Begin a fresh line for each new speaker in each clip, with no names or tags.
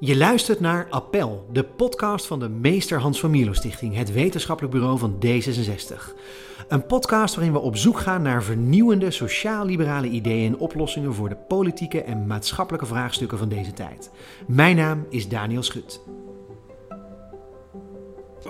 Je luistert naar Appel, de podcast van de Meester Hans van Mierlo Stichting, het wetenschappelijk bureau van D66. Een podcast waarin we op zoek gaan naar vernieuwende sociaal-liberale ideeën en oplossingen voor de politieke en maatschappelijke vraagstukken van deze tijd. Mijn naam is Daniel Schut.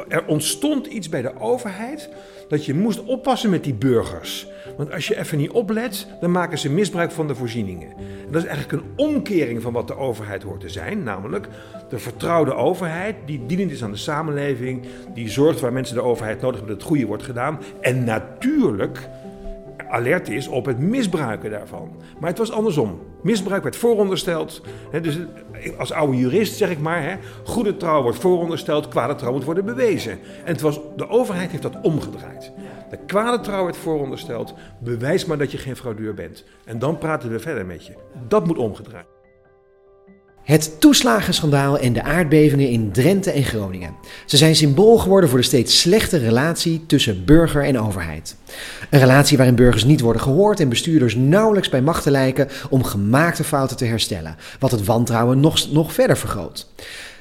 Er ontstond iets bij de overheid dat je moest oppassen met die burgers. Want als je even niet oplet, dan maken ze misbruik van de voorzieningen. En dat is eigenlijk een omkering van wat de overheid hoort te zijn. Namelijk de vertrouwde overheid die dienend is aan de samenleving. Die zorgt waar mensen de overheid nodig hebben dat het goede wordt gedaan. En natuurlijk alert is op het misbruiken daarvan. Maar het was andersom. Misbruik werd voorondersteld. Hè, dus als oude jurist zeg ik maar, hè, goede trouw wordt voorondersteld, kwade trouw moet worden bewezen. En het was, de overheid heeft dat omgedraaid. De kwade trouw werd voorondersteld, bewijs maar dat je geen fraudeur bent. En dan praten we verder met je. Dat moet omgedraaid.
Het toeslagenschandaal en de aardbevingen in Drenthe en Groningen. Ze zijn symbool geworden voor de steeds slechte relatie tussen burger en overheid. Een relatie waarin burgers niet worden gehoord en bestuurders nauwelijks bij machten lijken om gemaakte fouten te herstellen, wat het wantrouwen nog, nog verder vergroot.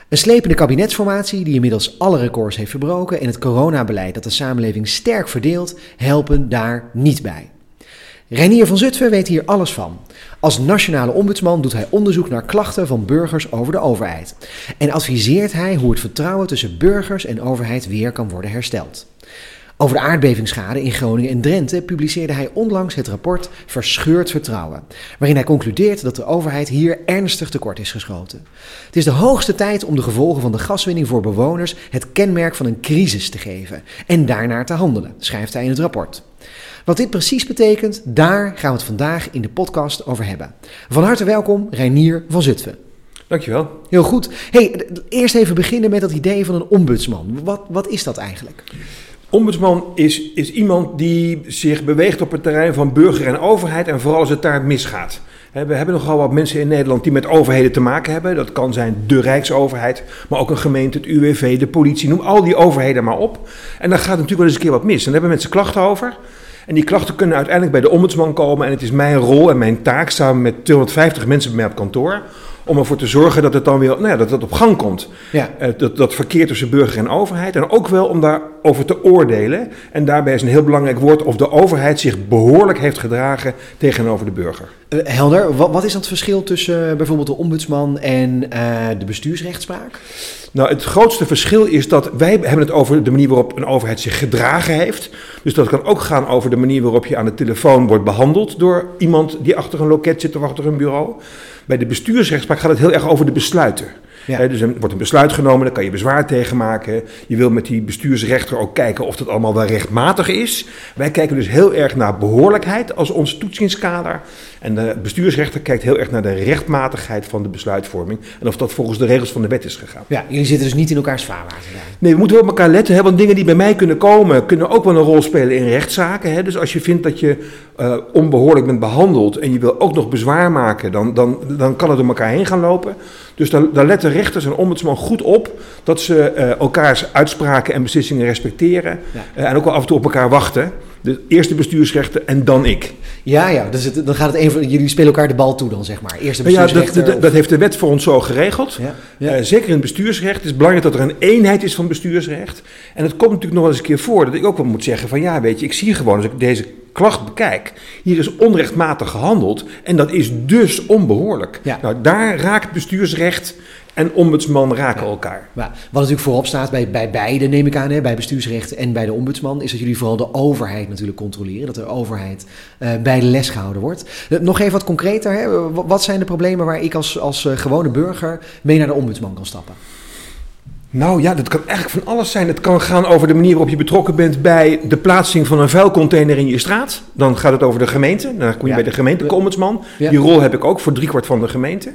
Een slepende kabinetsformatie die inmiddels alle records heeft verbroken en het coronabeleid dat de samenleving sterk verdeelt, helpen daar niet bij. Reinier van Zutphen weet hier alles van. Als nationale ombudsman doet hij onderzoek naar klachten van burgers over de overheid. En adviseert hij hoe het vertrouwen tussen burgers en overheid weer kan worden hersteld. Over de aardbevingsschade in Groningen en Drenthe publiceerde hij onlangs het rapport Verscheurd Vertrouwen, waarin hij concludeert dat de overheid hier ernstig tekort is geschoten. Het is de hoogste tijd om de gevolgen van de gaswinning voor bewoners het kenmerk van een crisis te geven en daarnaar te handelen, schrijft hij in het rapport. Wat dit precies betekent, daar gaan we het vandaag in de podcast over hebben. Van harte welkom, Reinier van Zutphen.
Dankjewel.
Heel goed. Hey, eerst even beginnen met dat idee van een ombudsman. Wat, wat is dat eigenlijk?
Ombudsman is, is iemand die zich beweegt op het terrein van burger en overheid en vooral als het daar misgaat. We hebben nogal wat mensen in Nederland die met overheden te maken hebben. Dat kan zijn de Rijksoverheid, maar ook een gemeente, het UWV, de politie. Noem al die overheden maar op. En dan gaat natuurlijk wel eens een keer wat mis. En daar hebben mensen klachten over. En die klachten kunnen uiteindelijk bij de ombudsman komen. En het is mijn rol en mijn taak, samen met 250 mensen bij mij op kantoor, om ervoor te zorgen dat het dan weer nou ja, dat het op gang komt. Ja. Uh, dat, dat verkeer tussen burger en overheid. En ook wel om daarover te oordelen. En daarbij is een heel belangrijk woord of de overheid zich behoorlijk heeft gedragen tegenover de burger.
Uh, helder, wat, wat, is dan het verschil tussen uh, bijvoorbeeld de ombudsman en de bestuursrechtspraak?
Nou, het grootste verschil is dat wij hebben het over de manier waarop een overheid zich gedragen heeft. Dus dat kan ook gaan over de manier waarop je aan de telefoon wordt behandeld door iemand die achter een loket zit of achter een bureau. Bij de bestuursrechtspraak gaat het heel erg over de besluiten. Ja. dus er wordt een besluit genomen, daar kan je bezwaar tegen maken. Je wil met die bestuursrechter ook kijken of dat allemaal wel rechtmatig is. Wij kijken dus heel erg naar behoorlijkheid als ons toetsingskader. En de bestuursrechter kijkt heel erg naar de rechtmatigheid van de besluitvorming. En of dat volgens de regels van de wet is gegaan.
Ja, jullie zitten dus niet in elkaars vaarwater.
Nee, we moeten wel op elkaar letten. Hè, want dingen die bij mij kunnen komen, kunnen ook wel een rol spelen in rechtszaken. Hè. Dus als je vindt dat je uh, onbehoorlijk bent behandeld en je wil ook nog bezwaar maken, dan, dan, dan kan het door elkaar heen gaan lopen. Dus daar, daar letten rechters en ombudsman goed op dat ze uh, elkaars uitspraken en beslissingen respecteren. Ja. Uh, en ook wel af en toe op elkaar wachten. De eerste bestuursrechter en dan ik.
Ja, ja. Dus het, dan gaat het even. Jullie spelen elkaar de bal toe dan, zeg maar. Eerste bestuursrechter.
Ja, dat, dat, dat heeft de wet voor ons zo geregeld. Ja, ja. Uh, zeker in het bestuursrecht. Het is belangrijk dat er een eenheid is van bestuursrecht. En het komt natuurlijk nog wel eens een keer voor dat ik ook wel moet zeggen: van ja, weet je, ik zie gewoon als ik deze klacht bekijk. Hier is onrechtmatig gehandeld en dat is dus onbehoorlijk. Ja. Nou, daar raakt bestuursrecht en ombudsman raken ja. elkaar.
Ja. Wat natuurlijk voorop staat bij, bij beide, neem ik aan, hè, bij bestuursrecht en bij de ombudsman, is dat jullie vooral de overheid natuurlijk controleren. Dat de overheid uh, bij de les gehouden wordt. Uh, nog even wat concreter, hè. wat zijn de problemen waar ik als, als uh, gewone burger mee naar de ombudsman kan stappen?
Nou ja, dat kan eigenlijk van alles zijn. Het kan gaan over de manier waarop je betrokken bent bij de plaatsing van een vuilcontainer in je straat. Dan gaat het over de gemeente. Dan kom je ja. bij de gemeente ombudsman. Ja. Die rol heb ik ook voor driekwart van de gemeente.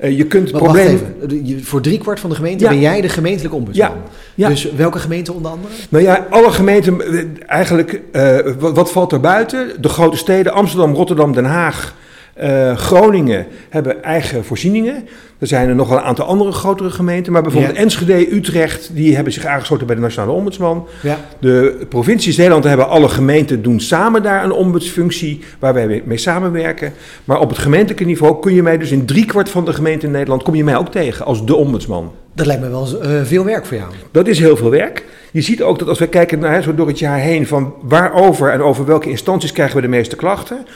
Uh, je kunt
even. Voor driekwart van de gemeente ja. ben jij de gemeentelijke ombudsman. Ja. Dus welke gemeente onder andere?
Nou ja, alle gemeenten eigenlijk. Uh, wat, wat, valt er buiten? De grote steden Amsterdam, Rotterdam, Den Haag. Uh, Groningen hebben eigen voorzieningen. Er zijn er nog wel een aantal andere grotere gemeenten. Maar bijvoorbeeld
Ja.
Enschede, Utrecht, die hebben zich aangesloten bij de Nationale Ombudsman.
Ja.
De provincies Nederland hebben alle gemeenten doen samen daar een ombudsfunctie waar wij mee samenwerken. Maar op het gemeentelijke niveau kun je mij dus in driekwart van de gemeenten in Nederland kom je mij ook tegen als de ombudsman.
Dat lijkt me wel eh, veel werk voor jou.
Dat is heel veel werk. Je ziet ook dat als we kijken naar, hè, zo door het jaar heen van waarover en over welke instanties krijgen we de meeste klachten.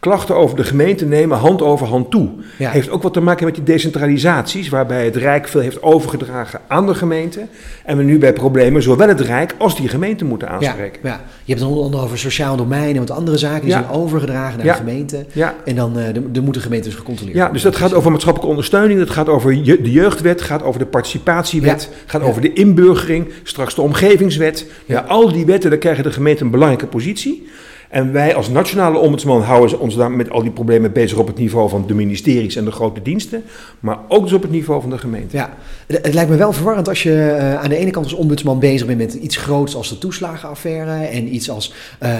Klachten over de gemeente nemen hand over hand toe.
Ja.
Heeft ook wat te maken met die decentralisaties, waarbij het Rijk veel heeft overgedragen aan de gemeente. En we nu bij problemen zowel het Rijk als die gemeente moeten
Ja,
aanspreken.
ja. Je hebt het onder andere over sociaal domein en wat andere zaken die
Ja.
zijn overgedragen naar
Ja.
de gemeente.
Ja.
En dan eh, de, de moeten gemeentes gecontroleerd
Ja,
worden.
dus dat gaat over maatschappelijke ondersteuning, dat gaat over je- de jeugdwet, gaat over de participatiewet,
Ja.
gaat
Ja.
over de inburgering, straks de omgevingswet. Ja.
Ja.
al die wetten, daar krijgen de gemeenten een belangrijke positie. En wij als nationale ombudsman houden ons daar met al die problemen bezig op het niveau van de ministeries en de grote diensten, maar ook dus op het niveau van de gemeente.
Ja, het, lijkt me wel verwarrend als je eh, aan de ene kant als ombudsman bezig bent met iets groots als de toeslagenaffaire en iets als eh,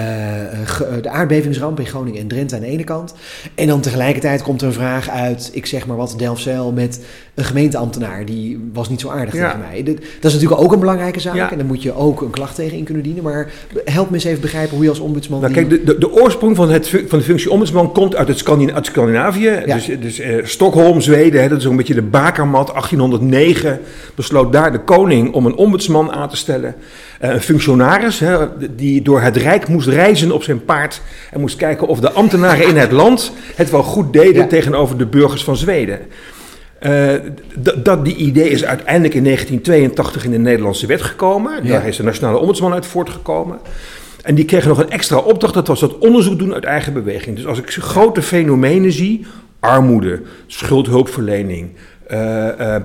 ge- de aardbevingsramp in Groningen en Drenthe aan de ene kant. En dan tegelijkertijd komt er een vraag uit, ik zeg maar wat, Delfzijl met een gemeenteambtenaar, die was niet zo aardig
Ja.
tegen mij. Dat is natuurlijk ook een belangrijke zaak
Ja.
en daar moet je ook een klacht tegen in kunnen dienen. Maar help me eens even begrijpen hoe je als ombudsman...
Nou, kijk, de, de, de oorsprong van, het, van de functie ombudsman komt uit, het uit Scandinavië.
Ja.
Dus, dus eh, Stockholm, Zweden, hè, dat is een beetje de bakermat. 1809 besloot daar de koning om een ombudsman aan te stellen. Eh, een functionaris hè, die door het Rijk moest reizen op zijn paard. En moest kijken of de ambtenaren in het land het wel goed deden
Ja.
tegenover de burgers van Zweden. Eh, dat die idee is uiteindelijk in 1982 in de Nederlandse wet gekomen.
Ja.
Daar is de nationale ombudsman uit voortgekomen. En die kregen nog een extra opdracht, dat was dat onderzoek doen uit eigen beweging. Dus als ik grote fenomenen zie, armoede, schuldhulpverlening, eh, eh,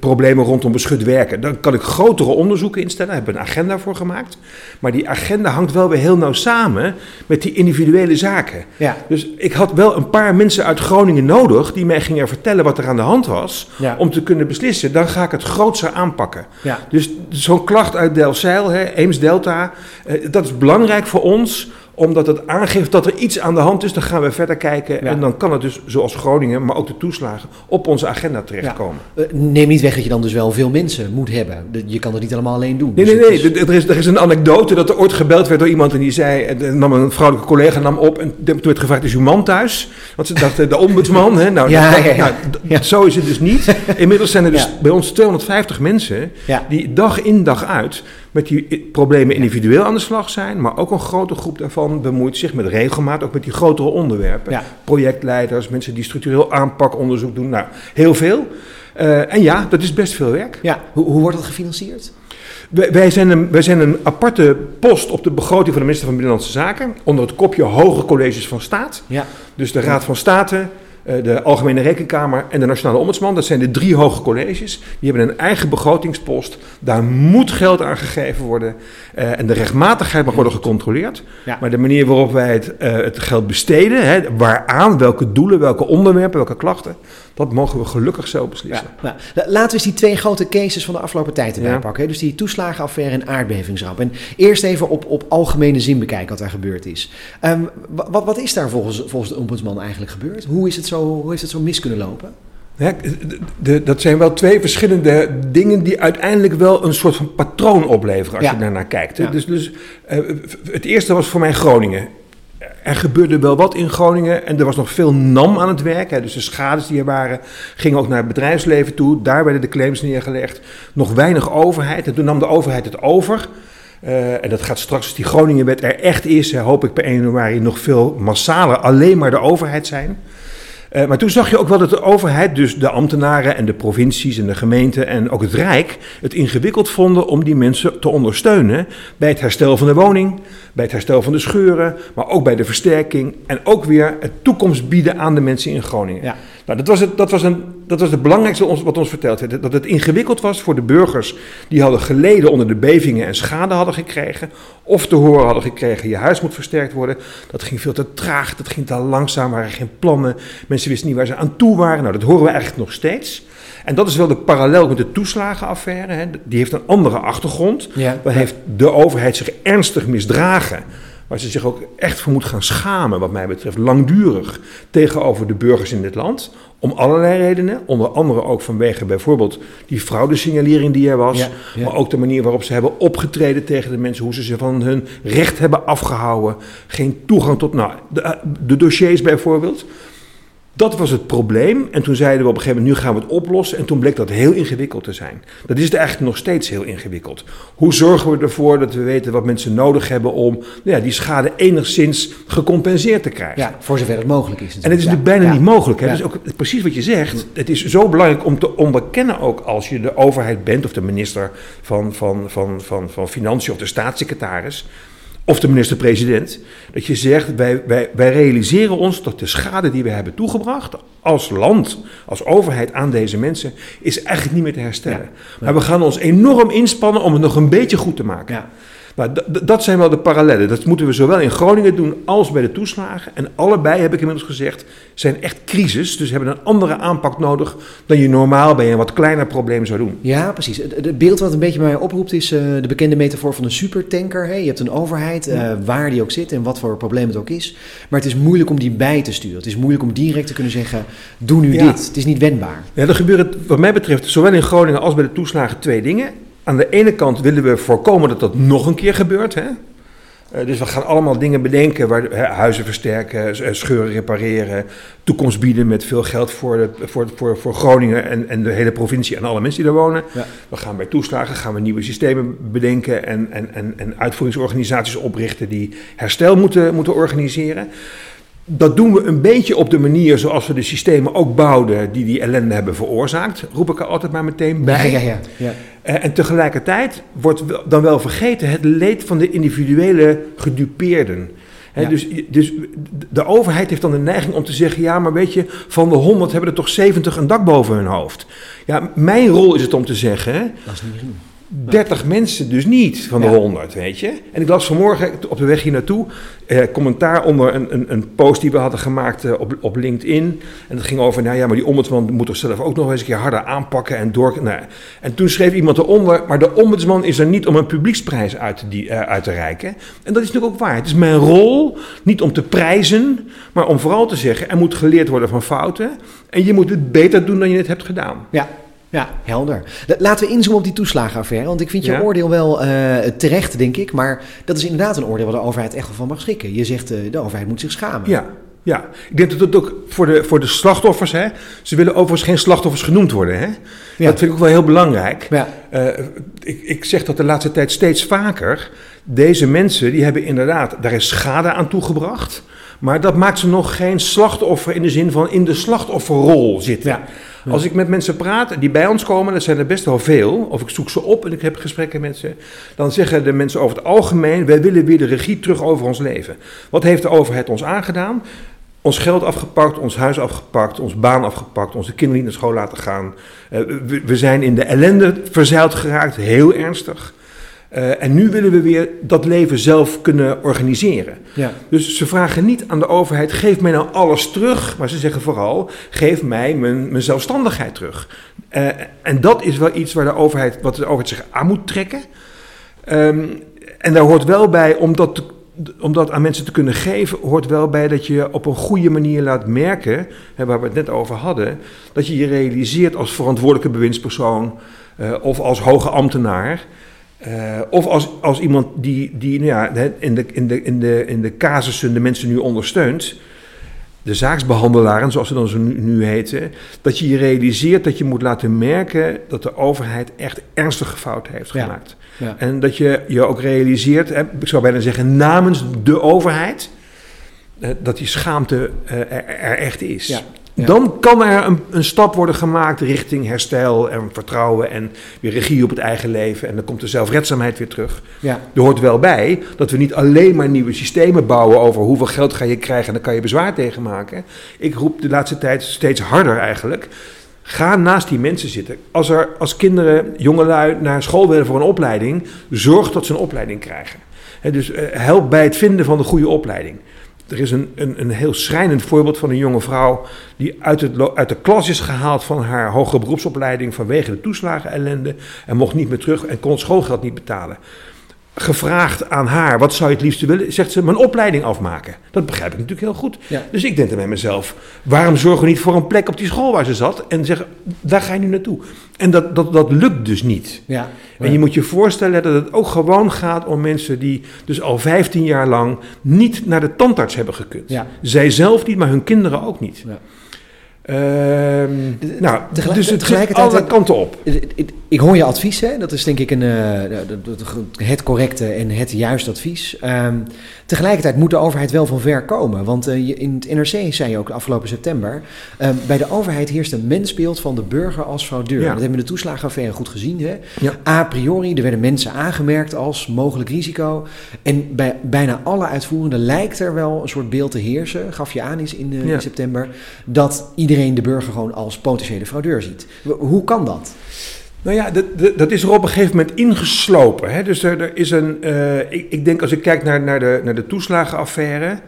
problemen rondom beschut werken, dan kan ik grotere onderzoeken instellen. Daar hebben we een agenda voor gemaakt. Maar die agenda hangt wel weer heel nauw samen met die individuele zaken.
Ja.
Dus ik had wel een paar mensen uit Groningen nodig die mij gingen vertellen wat er aan de hand was.
Ja.
Om te kunnen beslissen, dan ga ik het grootser aanpakken.
Ja.
Dus zo'n klacht uit Delfzijl, hè, Eems Delta, eh, dat is belangrijk voor ons omdat het aangeeft dat er iets aan de hand is. Dan gaan we verder kijken
Ja.
en dan kan het dus zoals Groningen, maar ook de toeslagen, op onze agenda terechtkomen.
Eh, Neem niet weg dat je dan dus wel veel mensen moet hebben. Je kan het niet allemaal alleen doen.
Nee,
Dus
nee, nee.
is-
Er is, er is een anekdote dat er ooit gebeld werd door iemand en die zei, er nam een vrouwelijke collega nam op en toen werd gevraagd, is uw man thuis? Want ze dachten, de ombudsman, hè? Nou,
Ja,
dat-
ja, ja.
nou,
Ja.
zo is het dus niet. Inmiddels zijn er dus
Ja.
bij ons 250 mensen
Ja.
die dag in dag uit met die problemen individueel aan de slag zijn, maar ook een grote groep daarvan bemoeit zich met regelmaat ook met die grotere onderwerpen.
Ja.
Projectleiders, mensen die structureel aanpakonderzoek doen, nou, heel veel. Eh, en ja, dat is best veel werk.
Ja, hoe, hoe wordt dat gefinancierd?
Wij, wij, zijn een, wij zijn een aparte post op de begroting van de minister van Binnenlandse Zaken. Onder het kopje Hoge Colleges van Staat.
Ja.
Dus de Raad van State, de Algemene Rekenkamer en de Nationale Ombudsman. Dat zijn de drie hoge colleges. Die hebben een eigen begrotingspost. Daar moet geld aan gegeven worden. Eh, en de rechtmatigheid mag worden gecontroleerd.
Ja.
Maar de manier waarop wij het, eh, het geld besteden, hè, waaraan, welke doelen, welke onderwerpen, welke klachten, dat mogen we gelukkig zelf beslissen.
Ja, nou, la- laten we eens die twee grote cases van de afgelopen tijd erbij
Ja.
pakken. hè. Dus die toeslagenaffaire en aardbevingsramp. En eerst even op, op algemene zin bekijken wat daar gebeurd is. Ehm, wa- wat, wat is daar volgens, volgens de ombudsman eigenlijk gebeurd? Hoe, is het zo, hoe heeft het zo mis kunnen lopen?
Ja, de- de- dat zijn wel twee verschillende dingen die uiteindelijk wel een soort van patroon opleveren als
Ja.
je daarnaar kijkt.
Ja.
Dus, dus eh, het eerste was voor mij Groningen. Er gebeurde wel wat in Groningen en er was nog veel NAM aan het werk. Dus de schades die er waren gingen ook naar het bedrijfsleven toe. Daar werden de claims neergelegd. Nog weinig overheid en toen nam de overheid het over. Eh, en dat gaat straks, als die Groningenwet er echt is, hoop ik per 1 januari nog veel massaler alleen maar de overheid zijn. Eh, maar toen zag je ook wel dat de overheid, dus de ambtenaren en de provincies en de gemeenten en ook het Rijk, het ingewikkeld vonden om die mensen te ondersteunen bij het herstel van de woning, bij het herstel van de scheuren, maar ook bij de versterking en ook weer het toekomst bieden aan de mensen in Groningen.
Ja.
Nou, dat was het, dat was een, dat was het belangrijkste wat ons verteld werd. Dat het ingewikkeld was voor de burgers die hadden geleden onder de bevingen en schade hadden gekregen. Of te horen hadden gekregen, je huis moet versterkt worden. Dat ging veel te traag, dat ging te langzaam, waren geen plannen. Mensen wisten niet waar ze aan toe waren. Nou, dat horen we eigenlijk nog steeds. En dat is wel de parallel met de toeslagenaffaire. Hè. Die heeft een andere achtergrond.
Ja.
Heeft de overheid zich ernstig misdragen. Waar ze zich ook echt voor moet gaan schamen, wat mij betreft, langdurig tegenover de burgers in dit land. Om allerlei redenen, onder andere ook vanwege bijvoorbeeld die fraudesignalering die er was,
Ja, ja.
maar ook de manier waarop ze hebben opgetreden tegen de mensen, hoe ze ze van hun recht hebben afgehouden, geen toegang tot, nou, de, eh, de dossiers bijvoorbeeld. Dat was het probleem. En toen zeiden we op een gegeven moment, nu gaan we het oplossen. En toen bleek dat heel ingewikkeld te zijn. Dat is het eigenlijk nog steeds heel ingewikkeld. Hoe zorgen we ervoor dat we weten wat mensen nodig hebben om nou ja, die schade enigszins gecompenseerd te krijgen?
Ja, voor zover het mogelijk is.
En het is
natuurlijk.
natuurlijk bijna
Ja.
niet mogelijk. Hè?
Ja.
Dus ook precies wat je zegt. Het is zo belangrijk om te onderkennen ook als je de overheid bent... of de minister van, van, van, van, van Financiën of de staatssecretaris... of de minister-president... dat je zegt, wij, wij, wij realiseren ons dat de schade die we hebben toegebracht... als land, als overheid aan deze mensen... is eigenlijk niet meer te herstellen. Maar we gaan ons enorm inspannen om het nog een beetje goed te maken.
Ja.
Nou, dat zijn wel de parallellen. Dat moeten we zowel in Groningen doen als bij de toeslagen. En allebei, heb ik inmiddels gezegd, zijn echt crisis. Dus hebben een andere aanpak nodig dan je normaal bij een wat kleiner probleem zou doen.
Ja, precies. Het, beeld wat een beetje bij mij oproept is eh, de bekende metafoor van een supertanker. Hè? Je hebt een overheid, eh, waar die ook zit en wat voor probleem het ook is. Maar het is moeilijk om die bij te sturen. Het is moeilijk om direct te kunnen zeggen, doe nu
Ja.
dit. Het is niet wendbaar.
Ja, er gebeuren wat mij betreft zowel in Groningen als bij de toeslagen twee dingen. Aan de ene kant willen we voorkomen dat dat nog een keer gebeurt. Hè? Eh, dus we gaan allemaal dingen bedenken, waar, hè, huizen versterken, eh, scheuren repareren, toekomst bieden met veel geld voor, de, voor, voor, voor Groningen en, en de hele provincie en alle mensen die daar wonen.
Ja.
We gaan bij toeslagen gaan we nieuwe systemen bedenken en, en, en, en uitvoeringsorganisaties oprichten die herstel moeten, moeten organiseren. Dat doen we een beetje op de manier zoals we de systemen ook bouwden die die ellende hebben veroorzaakt. Roep ik er altijd maar meteen bij.
Ja, ja, ja. ja.
Eh, En tegelijkertijd wordt dan wel vergeten het leed van de individuele gedupeerden.
Ja.
dus, dus de overheid heeft dan de neiging om te zeggen: ja, maar weet je, van de 100 hebben er toch 70 een dak boven hun hoofd. Ja, mijn rol is het om te zeggen:
Dat is niet doen.
30 mensen dus niet van de
Ja.
100, weet je. En ik las vanmorgen op de weg hier naartoe eh, commentaar onder een, een, een post die we hadden gemaakt eh, op, op LinkedIn. En dat ging over, nou ja, maar die ombudsman moet toch zelf ook nog eens een keer harder aanpakken en door... Nou, en toen schreef iemand eronder, maar de ombudsman is er niet om een publieksprijs uit te, die, eh, uit te reiken. En dat is natuurlijk ook waar. Het is mijn rol niet om te prijzen, maar om vooral te zeggen, er moet geleerd worden van fouten. En je moet het beter doen dan je het hebt gedaan.
Ja, ja, helder. La- Laten we inzoomen op die toeslagenaffaire. Want ik vind je
Ja.
oordeel wel eh, terecht, denk ik. Maar dat is inderdaad een oordeel waar de overheid echt wel van mag schrikken. Je zegt, eh, de overheid moet zich schamen.
Ja, ja. Ik denk dat het ook voor de, voor de slachtoffers, hè, ze willen overigens geen slachtoffers genoemd worden. Hè?
Ja.
Dat vind ik ook wel heel belangrijk.
Ja.
Eh, ik, ik zeg dat de laatste tijd steeds vaker. Deze mensen, die hebben inderdaad, daar is schade aan toegebracht. Maar dat maakt ze nog geen slachtoffer in de zin van in de slachtofferrol zitten.
Ja.
Als ik met mensen praat die bij ons komen, dat zijn er best wel veel, of ik zoek ze op en ik heb gesprekken met ze, dan zeggen de mensen over het algemeen: wij willen weer de regie terug over ons leven. Wat heeft de overheid ons aangedaan? Ons geld afgepakt, ons huis afgepakt, ons baan afgepakt, onze kinderen niet naar school laten gaan. Eh, we, we zijn in de ellende verzeild geraakt, heel ernstig. Eh, en nu willen we weer dat leven zelf kunnen organiseren.
Ja.
Dus ze vragen niet aan de overheid: geef mij nou alles terug. Maar ze zeggen vooral: geef mij mijn, mijn zelfstandigheid terug. Eh, en dat is wel iets waar de overheid, wat de overheid zich aan moet trekken. Ehm, en daar hoort wel bij, om dat, te- om dat aan mensen te kunnen geven, hoort wel bij dat je op een goede manier laat merken, hè, waar we het net over hadden, dat je je realiseert als verantwoordelijke bewindspersoon eh, of als hoge ambtenaar. Eh, of als, als iemand die, die nou ja, in, de, in, de, in, de, in de casussen de mensen nu ondersteunt, de zaaksbehandelaren, zoals ze dan zo nu, nu heten, dat je je realiseert dat je moet laten merken dat de overheid echt ernstige fouten heeft gemaakt.
Ja.
En dat je je ook realiseert, hè, ik zou bijna zeggen namens de overheid, eh, dat die schaamte eh, er, er echt is.
Ja. Ja.
Dan kan er een, een stap worden gemaakt richting herstel en vertrouwen en weer regie op het eigen leven. En dan komt de zelfredzaamheid weer terug.
Ja.
Er hoort wel bij dat we niet alleen maar nieuwe systemen bouwen over hoeveel geld ga je krijgen en dan kan je bezwaar tegen maken. Ik roep de laatste tijd steeds harder eigenlijk. Ga naast die mensen zitten. Als er als kinderen, jongelui naar school willen voor een opleiding, zorg dat ze een opleiding krijgen. Hè, dus eh, help bij het vinden van de goede opleiding. Er is een, een, een heel schrijnend voorbeeld van een jonge vrouw die uit, het, uit de klas is gehaald van haar hogere beroepsopleiding vanwege de toeslagen ellende en mocht niet meer terug en kon schoolgeld niet betalen. Gevraagd aan haar, wat zou je het liefste willen? Zegt ze, mijn opleiding afmaken. Dat begrijp ik natuurlijk heel goed.
Ja.
Dus ik denk dan bij mezelf, waarom zorgen we niet voor een plek op die school waar ze zat? En zeggen, daar ga je nu naartoe. En dat, dat, dat lukt dus niet.
Ja.
En je moet je voorstellen dat het ook gewoon gaat om mensen die dus al 15 jaar lang niet naar de tandarts hebben gekund.
Ja.
Zij zelf niet, maar hun kinderen ook niet.
Ja.
Ehm, nou, dus het
tegelijkertijd-
alle kanten op.
Ik hoor je advies, hè? dat is denk ik een, eh, het correcte en het juiste advies. Ehm, tegelijkertijd moet de overheid wel van ver komen. Want eh, in het NRC zei je ook afgelopen september... ehm, bij de overheid heerst een mensbeeld van de burger als fraudeur.
Ja.
Dat hebben we in de toeslagenaffaire goed gezien. Hè?
Ja.
A priori, er werden mensen aangemerkt als mogelijk risico. En bij bijna alle uitvoerenden lijkt er wel een soort beeld te heersen... gaf je aan is in, eh,
Ja.
september... dat iedereen de burger gewoon als potentiële fraudeur ziet. Hoe kan dat?
Nou ja, dat, dat- is er op een gegeven moment ingeslopen. Hè? Dus er, er is een. eh, ik, ik denk als ik kijk naar, naar, de, naar de toeslagenaffaire.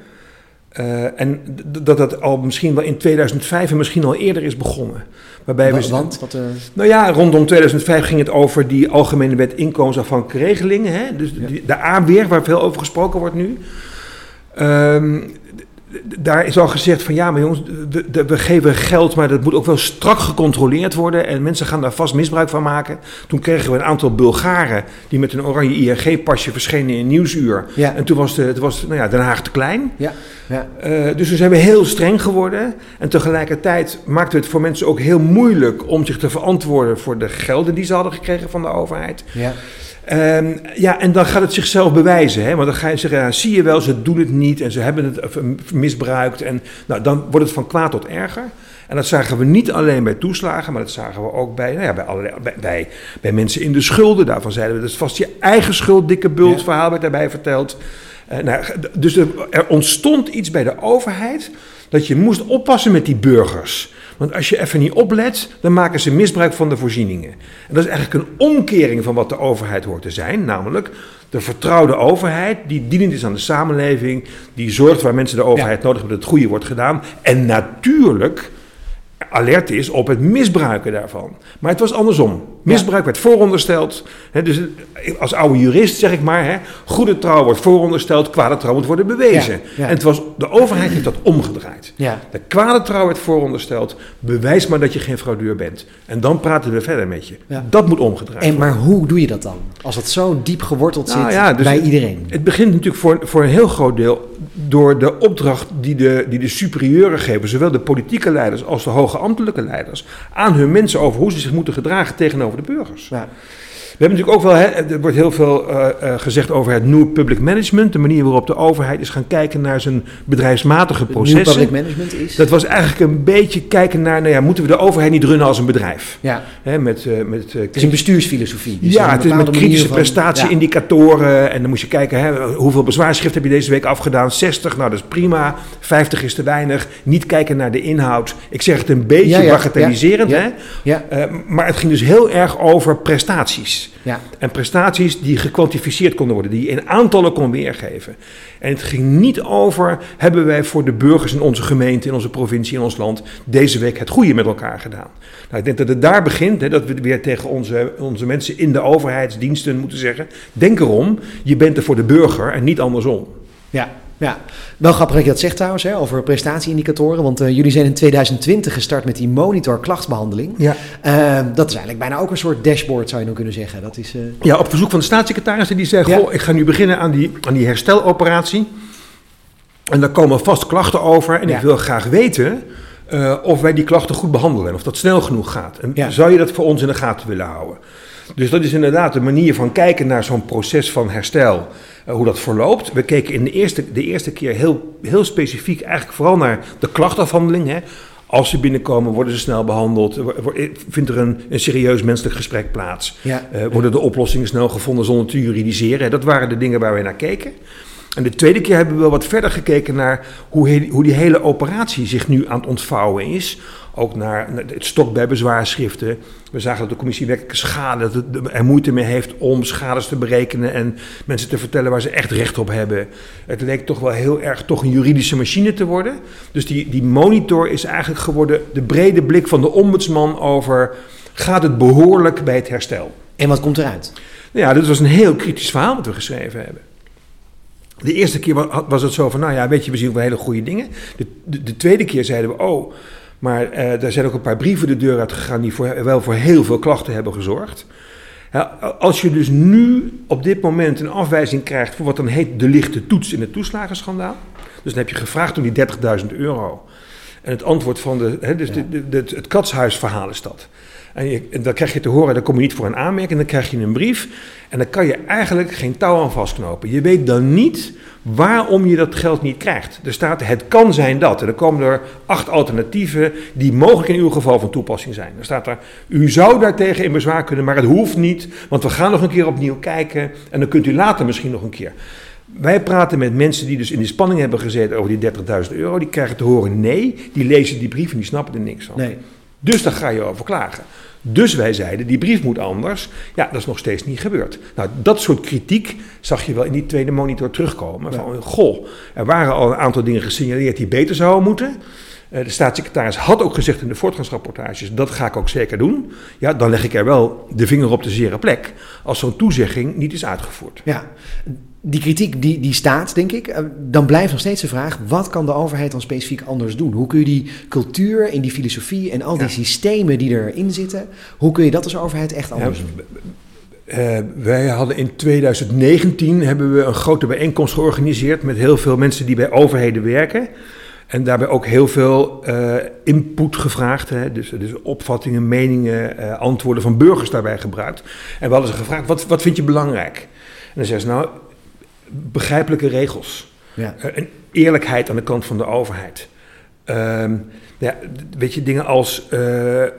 eh, en dat dat al misschien wel in 2005 en misschien al eerder is begonnen. Waarbij we.
Wa- Want? Wat, eh,
Nou ja, rondom 2005 ging het over die algemene wet inkomensafhankelijke regelingen. Hè? Dus de aanweer, waar veel over gesproken wordt nu. D- daar is al gezegd van ja, maar jongens, we, we geven geld, maar dat moet ook wel strak gecontroleerd worden. En mensen gaan daar vast misbruik van maken. Toen kregen we een aantal Bulgaren die met een oranje ING-pasje verschenen in Nieuwsuur.
Ja.
En toen was, de, het was nou ja, Den Haag te klein.
ja, ja.
Eh, dus we zijn weer heel streng geworden. En tegelijkertijd maakte het voor mensen ook heel moeilijk om zich te verantwoorden voor de gelden die ze hadden gekregen van de overheid.
ja.
Ehm, ja, en dan gaat het zichzelf bewijzen. Hè? Want dan ga je zeggen, ja, zie je wel, ze doen het niet en ze hebben het eh, misbruikt. En nou, dan wordt het van kwaad tot erger. En dat zagen we niet alleen bij toeslagen, maar dat zagen we ook bij, nou ja, bij, allerlei, bij, bij, bij mensen in de schulden. Daarvan zeiden we, dat is vast je eigen schuld, dikke bult,
Ja.
verhaal werd daarbij verteld. Eh, nou, dus er, er ontstond iets bij de overheid dat je moest oppassen met die burgers. Want als je even niet oplet, dan maken ze misbruik van de voorzieningen. En dat is eigenlijk een omkering van wat de overheid hoort te zijn. Namelijk de vertrouwde overheid die dienend is aan de samenleving. Die zorgt waar mensen de overheid nodig hebben dat het goede wordt gedaan. En natuurlijk alert is op het misbruiken daarvan. Maar het was andersom. Misbruik werd voorondersteld. Dus als oude jurist zeg ik maar, goede trouw wordt voorondersteld, kwade trouw moet worden bewezen.
Ja, ja.
En het was, de overheid heeft dat omgedraaid.
Ja.
De kwade trouw werd voorondersteld, bewijs maar dat je geen fraudeur bent. En dan praten we verder met je. Dat moet omgedraaid
En,
worden.
maar hoe doe je dat dan? Als het zo diep geworteld
Nou
zit
dus
bij
het-
iedereen.
Het begint natuurlijk voor, voor een heel groot deel door de opdracht die de, die de superieuren geven, zowel de politieke leiders als de hoge ambtelijke leiders, aan hun mensen over hoe ze zich moeten gedragen tegenover de burgers.
Ja.
We hebben natuurlijk ook wel, hè, er wordt heel veel eh, eh, gezegd over het nieuwe public management, de manier waarop de overheid is gaan kijken naar zijn bedrijfsmatige processen.
public management is...
Dat was eigenlijk een beetje kijken naar, nou ja, moeten we de overheid niet runnen als een bedrijf?
ja,
Hè, met, eh, met,
het is een bestuursfilosofie. Dus
ja, het is met kritische prestatieindicatoren. En dan moet je kijken, hè, hoeveel bezwaarschrift heb je deze week afgedaan? 60, nou dat is prima. 50 is te weinig. Niet kijken naar de inhoud. Ik zeg het een beetje
Ja, ja,
bagatelliserend, hè?
Ja,
maar het ging dus heel erg over prestaties.
Ja,
En prestaties die gekwantificeerd konden worden, die je in aantallen kon weergeven. En het ging niet over, hebben wij voor de burgers in onze gemeente, in onze provincie, in ons land, deze week het goede met elkaar gedaan. Nou, ik denk dat het daar begint, hè, dat we weer tegen onze, onze mensen in de overheidsdiensten moeten zeggen, denk erom, je bent er voor de burger en niet andersom.
ja, ja. Wel grappig dat je dat zegt trouwens, hè, over prestatieindicatoren. Want eh, jullie zijn in 2020 gestart met die monitor klachtbehandeling.
Ja.
Eh, dat is eigenlijk bijna ook een soort dashboard, zou je dan kunnen zeggen. Dat is... eh,
Ja, op verzoek van de staatssecretaris die zei:
Ja.
Goh, ik ga nu beginnen aan die, aan die hersteloperatie. En daar komen vast klachten over. En
Ja.
ik wil graag weten of wij die klachten goed behandelen. En of dat snel genoeg gaat. En
Ja.
zou je dat voor ons in de gaten willen houden? Dus dat is inderdaad een manier van kijken naar zo'n proces van herstel. eh, hoe dat verloopt. We keken in de eerste, de eerste keer heel, heel specifiek eigenlijk vooral naar de klachtafhandeling. Hè. Als ze binnenkomen, worden ze snel behandeld? Wo- Vindt er een, een serieus menselijk gesprek plaats?
Ja.
Eh, worden de oplossingen snel gevonden zonder te juridiseren? Dat waren de dingen waar we naar keken. En de tweede keer hebben we wel wat verder gekeken naar hoe, he- hoe die hele operatie zich nu aan het ontvouwen is. Ook naar, naar het stok bij bezwaarschriften. We zagen dat de commissie werkelijke schade dat er moeite mee heeft om schades te berekenen en mensen te vertellen waar ze echt recht op hebben. Het leek toch wel heel erg toch een juridische machine te worden. Dus die, die monitor is eigenlijk geworden de brede blik van de ombudsman over gaat het behoorlijk bij het herstel.
En wat komt eruit?
Nou ja, dit was een heel kritisch verhaal wat we geschreven hebben. De eerste keer was het zo van, nou ja, weet je, we zien wel hele goede dingen. De, de, de tweede keer zeiden we, oh, maar uh, er zijn ook een paar brieven de deur uit gegaan die voor, wel voor heel veel klachten hebben gezorgd. Ja, als je dus nu op dit moment een afwijzing krijgt voor wat dan heet de lichte toets in het toeslagenschandaal. Dus dan heb je gevraagd om die 30.000 euro. En het antwoord van de, hè, dus de, de, de, het katshuisverhaal is dat. En, dan krijg je te horen, dan kom je niet voor een aanmerking, dan krijg je een brief. En dan kan je eigenlijk geen touw aan vastknopen. Je weet dan niet waarom je dat geld niet krijgt. Er staat, het kan zijn dat. En dan komen er acht alternatieven die mogelijk in uw geval van toepassing zijn. Dan staat er, u zou daartegen in bezwaar kunnen, maar het hoeft niet. Want we gaan nog een keer opnieuw kijken en dan kunt u later misschien nog een keer. Wij praten met mensen die dus in de spanning hebben gezeten over die 30.000 euro. Die krijgen te horen nee, die lezen die brief en die snappen er niks van.
Nee.
Dus daar ga je over klagen. Dus wij zeiden, die brief moet anders. Ja, dat is nog steeds niet gebeurd. Nou, dat soort kritiek zag je wel in die tweede monitor terugkomen. Van, goh, er waren al een aantal dingen gesignaleerd die beter zouden moeten. Eh, de staatssecretaris had ook gezegd in de voortgangsrapportages, dat ga ik ook zeker doen. Ja, dan leg ik er wel de vinger op de zere plek als zo'n toezegging niet is uitgevoerd.
Ja, die kritiek die, die staat, denk ik. Eh, dan blijft nog steeds de vraag: wat kan de overheid dan specifiek anders doen? Hoe kun je die cultuur in die filosofie en al die systemen die erin zitten, hoe kun je dat als overheid echt anders doen?
Uh, wij hadden in 2019 hebben we een grote bijeenkomst georganiseerd met heel veel mensen die bij overheden werken. En daarbij ook heel veel uh, input gevraagd. Hè? Dus, dus opvattingen, meningen, uh, antwoorden van burgers daarbij gebruikt. En we hadden ze gevraagd: wat, wat vind je belangrijk? En dan zeggen ze nou begrijpelijke regels. Ja. Uh, en eerlijkheid aan de kant van de overheid. Uh, ja, weet je, dingen als uh, uh,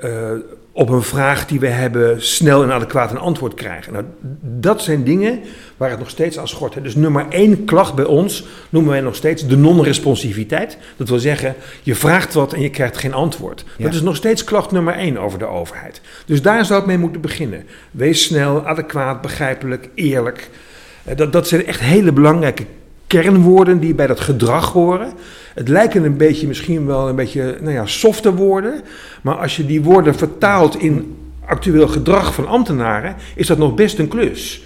op een vraag die we hebben snel en adequaat een antwoord krijgen. Nou, dat zijn dingen waar het nog steeds aan schort. Dus nummer één klacht bij ons noemen wij nog steeds de non-responsiviteit. Dat wil zeggen, je vraagt wat en je krijgt geen antwoord. Ja. Dat is nog steeds klacht nummer één over de overheid. Dus daar zou het mee moeten beginnen. Wees snel, adequaat, begrijpelijk, eerlijk. Eh, dat, dat zijn echt hele belangrijke kernwoorden die bij dat gedrag horen. Het lijken een beetje misschien wel een beetje nou ja, softe woorden. Maar als je die woorden vertaalt in actueel gedrag van ambtenaren, is dat nog best een klus.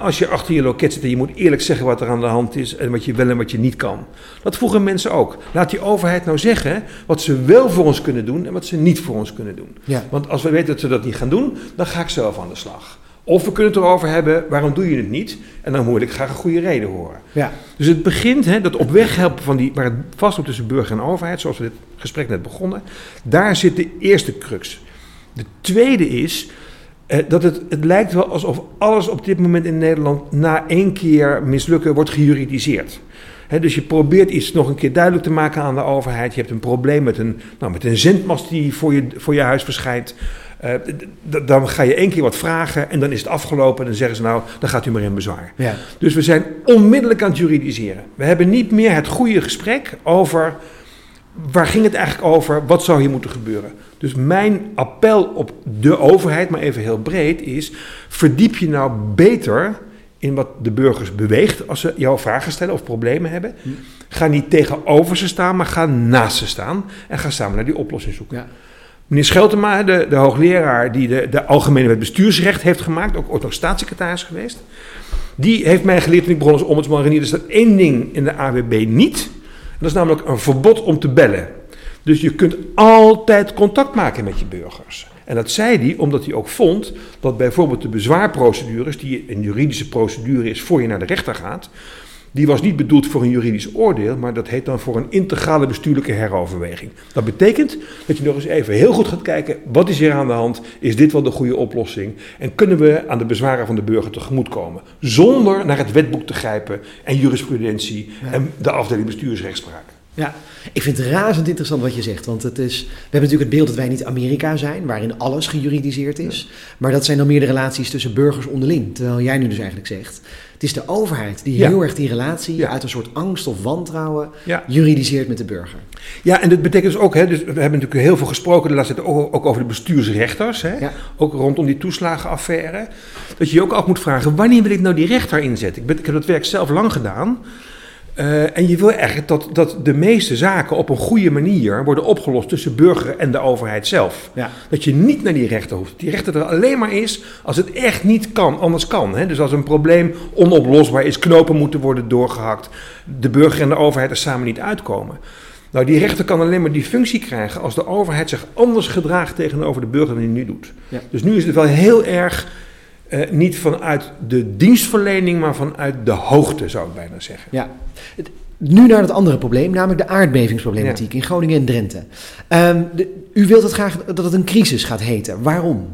als je achter je loket zit en je moet eerlijk zeggen wat er aan de hand is en wat je wel en wat je niet kan. Dat vroegen mensen ook. Laat die overheid nou zeggen wat ze wel voor ons kunnen doen en wat ze niet voor ons kunnen doen. Ja. Want als we weten dat ze dat niet gaan doen, dan ga ik zelf aan de slag. Of we kunnen het erover hebben, waarom doe je het niet? En dan moet ik graag een goede reden horen. Ja. Dus het begint, hè, dat op weg helpen van die, waar het vastloopt tussen burger en overheid, zoals we dit gesprek net begonnen, daar zit de eerste crux. De tweede is eh, dat het, het lijkt wel alsof alles op dit moment in Nederland na één keer mislukken wordt gejuridiseerd. He, dus je probeert iets nog een keer duidelijk te maken aan de overheid. Je hebt een probleem met een, nou, met een zendmast die voor je, voor je huis verschijnt. Uh, dan ga je één keer wat vragen en dan is het afgelopen. En dan zeggen ze nou, dan gaat u maar in bezwaar. Ja. Dus we zijn onmiddellijk aan het juridiseren. We hebben niet meer het goede gesprek over waar ging het eigenlijk over, wat zou hier moeten gebeuren. Dus mijn appel op de overheid, maar even heel breed, is: verdiep je nou beter in wat de burgers beweegt als ze jouw vragen stellen of problemen hebben. Hm. Ga niet tegenover ze staan, maar ga naast ze staan en ga samen naar die oplossing zoeken. Ja. Meneer Scheltema, de, de hoogleraar die de, de Algemene Wet Bestuursrecht heeft gemaakt, ook ooit nog staatssecretaris geweest, die heeft mij geleerd toen ik begon als ombudsman Renier, er staat één ding in de AWB niet. En dat is namelijk een verbod om te bellen. Dus je kunt altijd contact maken met je burgers. En dat zei hij omdat hij ook vond dat bijvoorbeeld de bezwaarprocedures, die een juridische procedure is voor je naar de rechter gaat, die was niet bedoeld voor een juridisch oordeel, maar dat heet dan voor een integrale bestuurlijke heroverweging. Dat betekent dat je nog eens even heel goed gaat kijken, wat is hier aan de hand? Is dit wel de goede oplossing? En kunnen we aan de bezwaren van de burger tegemoetkomen? Zonder naar het wetboek te grijpen en jurisprudentie en de afdeling bestuursrechtspraak.
Ja, ik vind het razend interessant wat je zegt. Want het is, we hebben natuurlijk het beeld dat wij niet Amerika zijn, waarin alles gejuridiseerd is. Maar dat zijn dan meer de relaties tussen burgers onderling. Terwijl jij nu dus eigenlijk zegt, het is de overheid die heel erg die relatie uit een soort angst of wantrouwen juridiseert met de burger.
Ja, en dat betekent dus ook, hè, dus we hebben natuurlijk heel veel gesproken de laatste tijd ook, ook over de bestuursrechters. Hè, Ook rondom die toeslagenaffaire. Dat je je ook af moet vragen, wanneer wil ik nou die rechter inzetten? Ik, ben, ik heb dat werk zelf lang gedaan. Uh, en je wil eigenlijk dat, dat de meeste zaken op een goede manier worden opgelost tussen burger en de overheid zelf.
Ja.
Dat je niet naar die rechter hoeft. Die rechter er alleen maar is als het echt niet kan, anders kan. Hè? Dus als een probleem onoplosbaar is, knopen moeten worden doorgehakt, de burger en de overheid er samen niet uitkomen. Nou, die rechter kan alleen maar die functie krijgen als de overheid zich anders gedraagt tegenover de burger dan hij nu doet.
Ja.
Dus nu is het wel heel erg uh, niet vanuit de dienstverlening, maar vanuit de hoogte, zou ik bijna zeggen.
Ja. Nu naar het andere probleem, namelijk de aardbevingsproblematiek ja. in Groningen en Drenthe. Um, de, u wilt het graag dat het een crisis gaat heten. Waarom?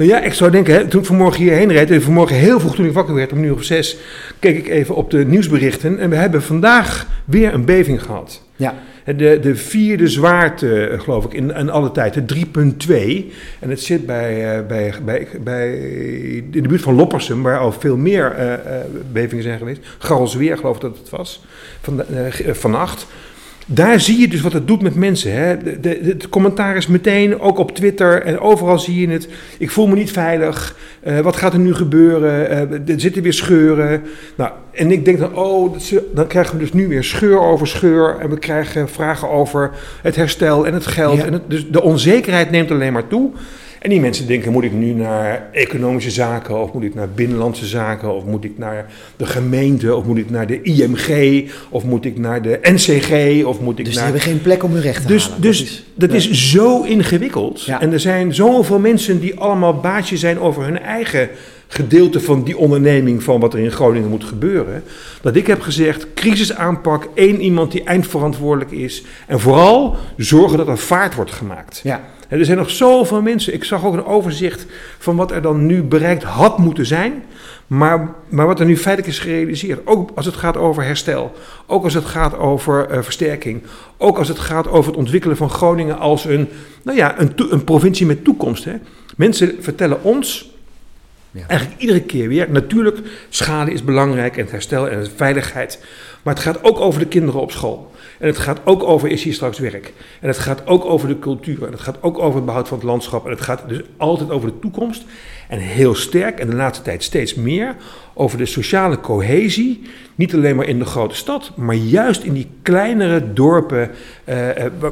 Nou ja, ik zou denken, hè, toen ik vanmorgen hierheen reed, en vanmorgen heel vroeg toen ik wakker werd, om een uur of zes, keek ik even op de nieuwsberichten. En we hebben vandaag weer een beving gehad.
Ja.
De, de vierde zwaarte, geloof ik, in, in alle tijd, de 3.2. En het zit bij, uh, bij, bij, bij, in de buurt van Loppersum, waar al veel meer uh, uh, bevingen zijn geweest. Garrelsweer, geloof ik dat het was, van, vannacht. Daar zie je dus wat het doet met mensen. Hè. De, de, het commentaar is meteen, ook op Twitter en overal zie je het. Ik voel me niet veilig. Uh, wat gaat er nu gebeuren? Uh, er zitten weer scheuren. Nou, en ik denk dan, oh, dan krijgen we dus nu weer scheur over scheur. En we krijgen vragen over het herstel en het geld.
Ja.
En het, dus de onzekerheid neemt alleen maar toe. En die mensen denken, moet ik nu naar economische zaken, of moet ik naar binnenlandse zaken, of moet ik naar de gemeente, of moet ik naar de IMG, of moet ik naar de NCG, of moet ik
dus
naar...
die hebben geen plek om hun recht te
Dus,
halen.
dus
dat is,
dat
nee.
is zo ingewikkeld.
Ja.
En er zijn zoveel mensen die allemaal baasje zijn over hun eigen gedeelte van die onderneming van wat er in Groningen moet gebeuren. Dat ik heb gezegd, crisisaanpak, één iemand die eindverantwoordelijk is. En vooral zorgen dat er vaart wordt gemaakt.
Ja.
En er zijn nog zoveel mensen. Ik zag ook een overzicht van wat er dan nu bereikt had moeten zijn. Maar, maar wat er nu feitelijk is gerealiseerd. Ook als het gaat over herstel. Ook als het gaat over uh, versterking. Ook als het gaat over het ontwikkelen van Groningen als een, nou ja, een, een provincie met toekomst. Hè. Mensen vertellen ons. Eigenlijk iedere keer weer. Natuurlijk, schade is belangrijk en het herstel en de veiligheid. Maar het gaat ook over de kinderen op school. En het gaat ook over is hier straks werk. En het gaat ook over de cultuur. En het gaat ook over het behoud van het landschap. En het gaat dus altijd over de toekomst. En heel sterk, en de laatste tijd steeds meer, over de sociale cohesie. Niet alleen maar in de grote stad, maar juist in die kleinere dorpen uh,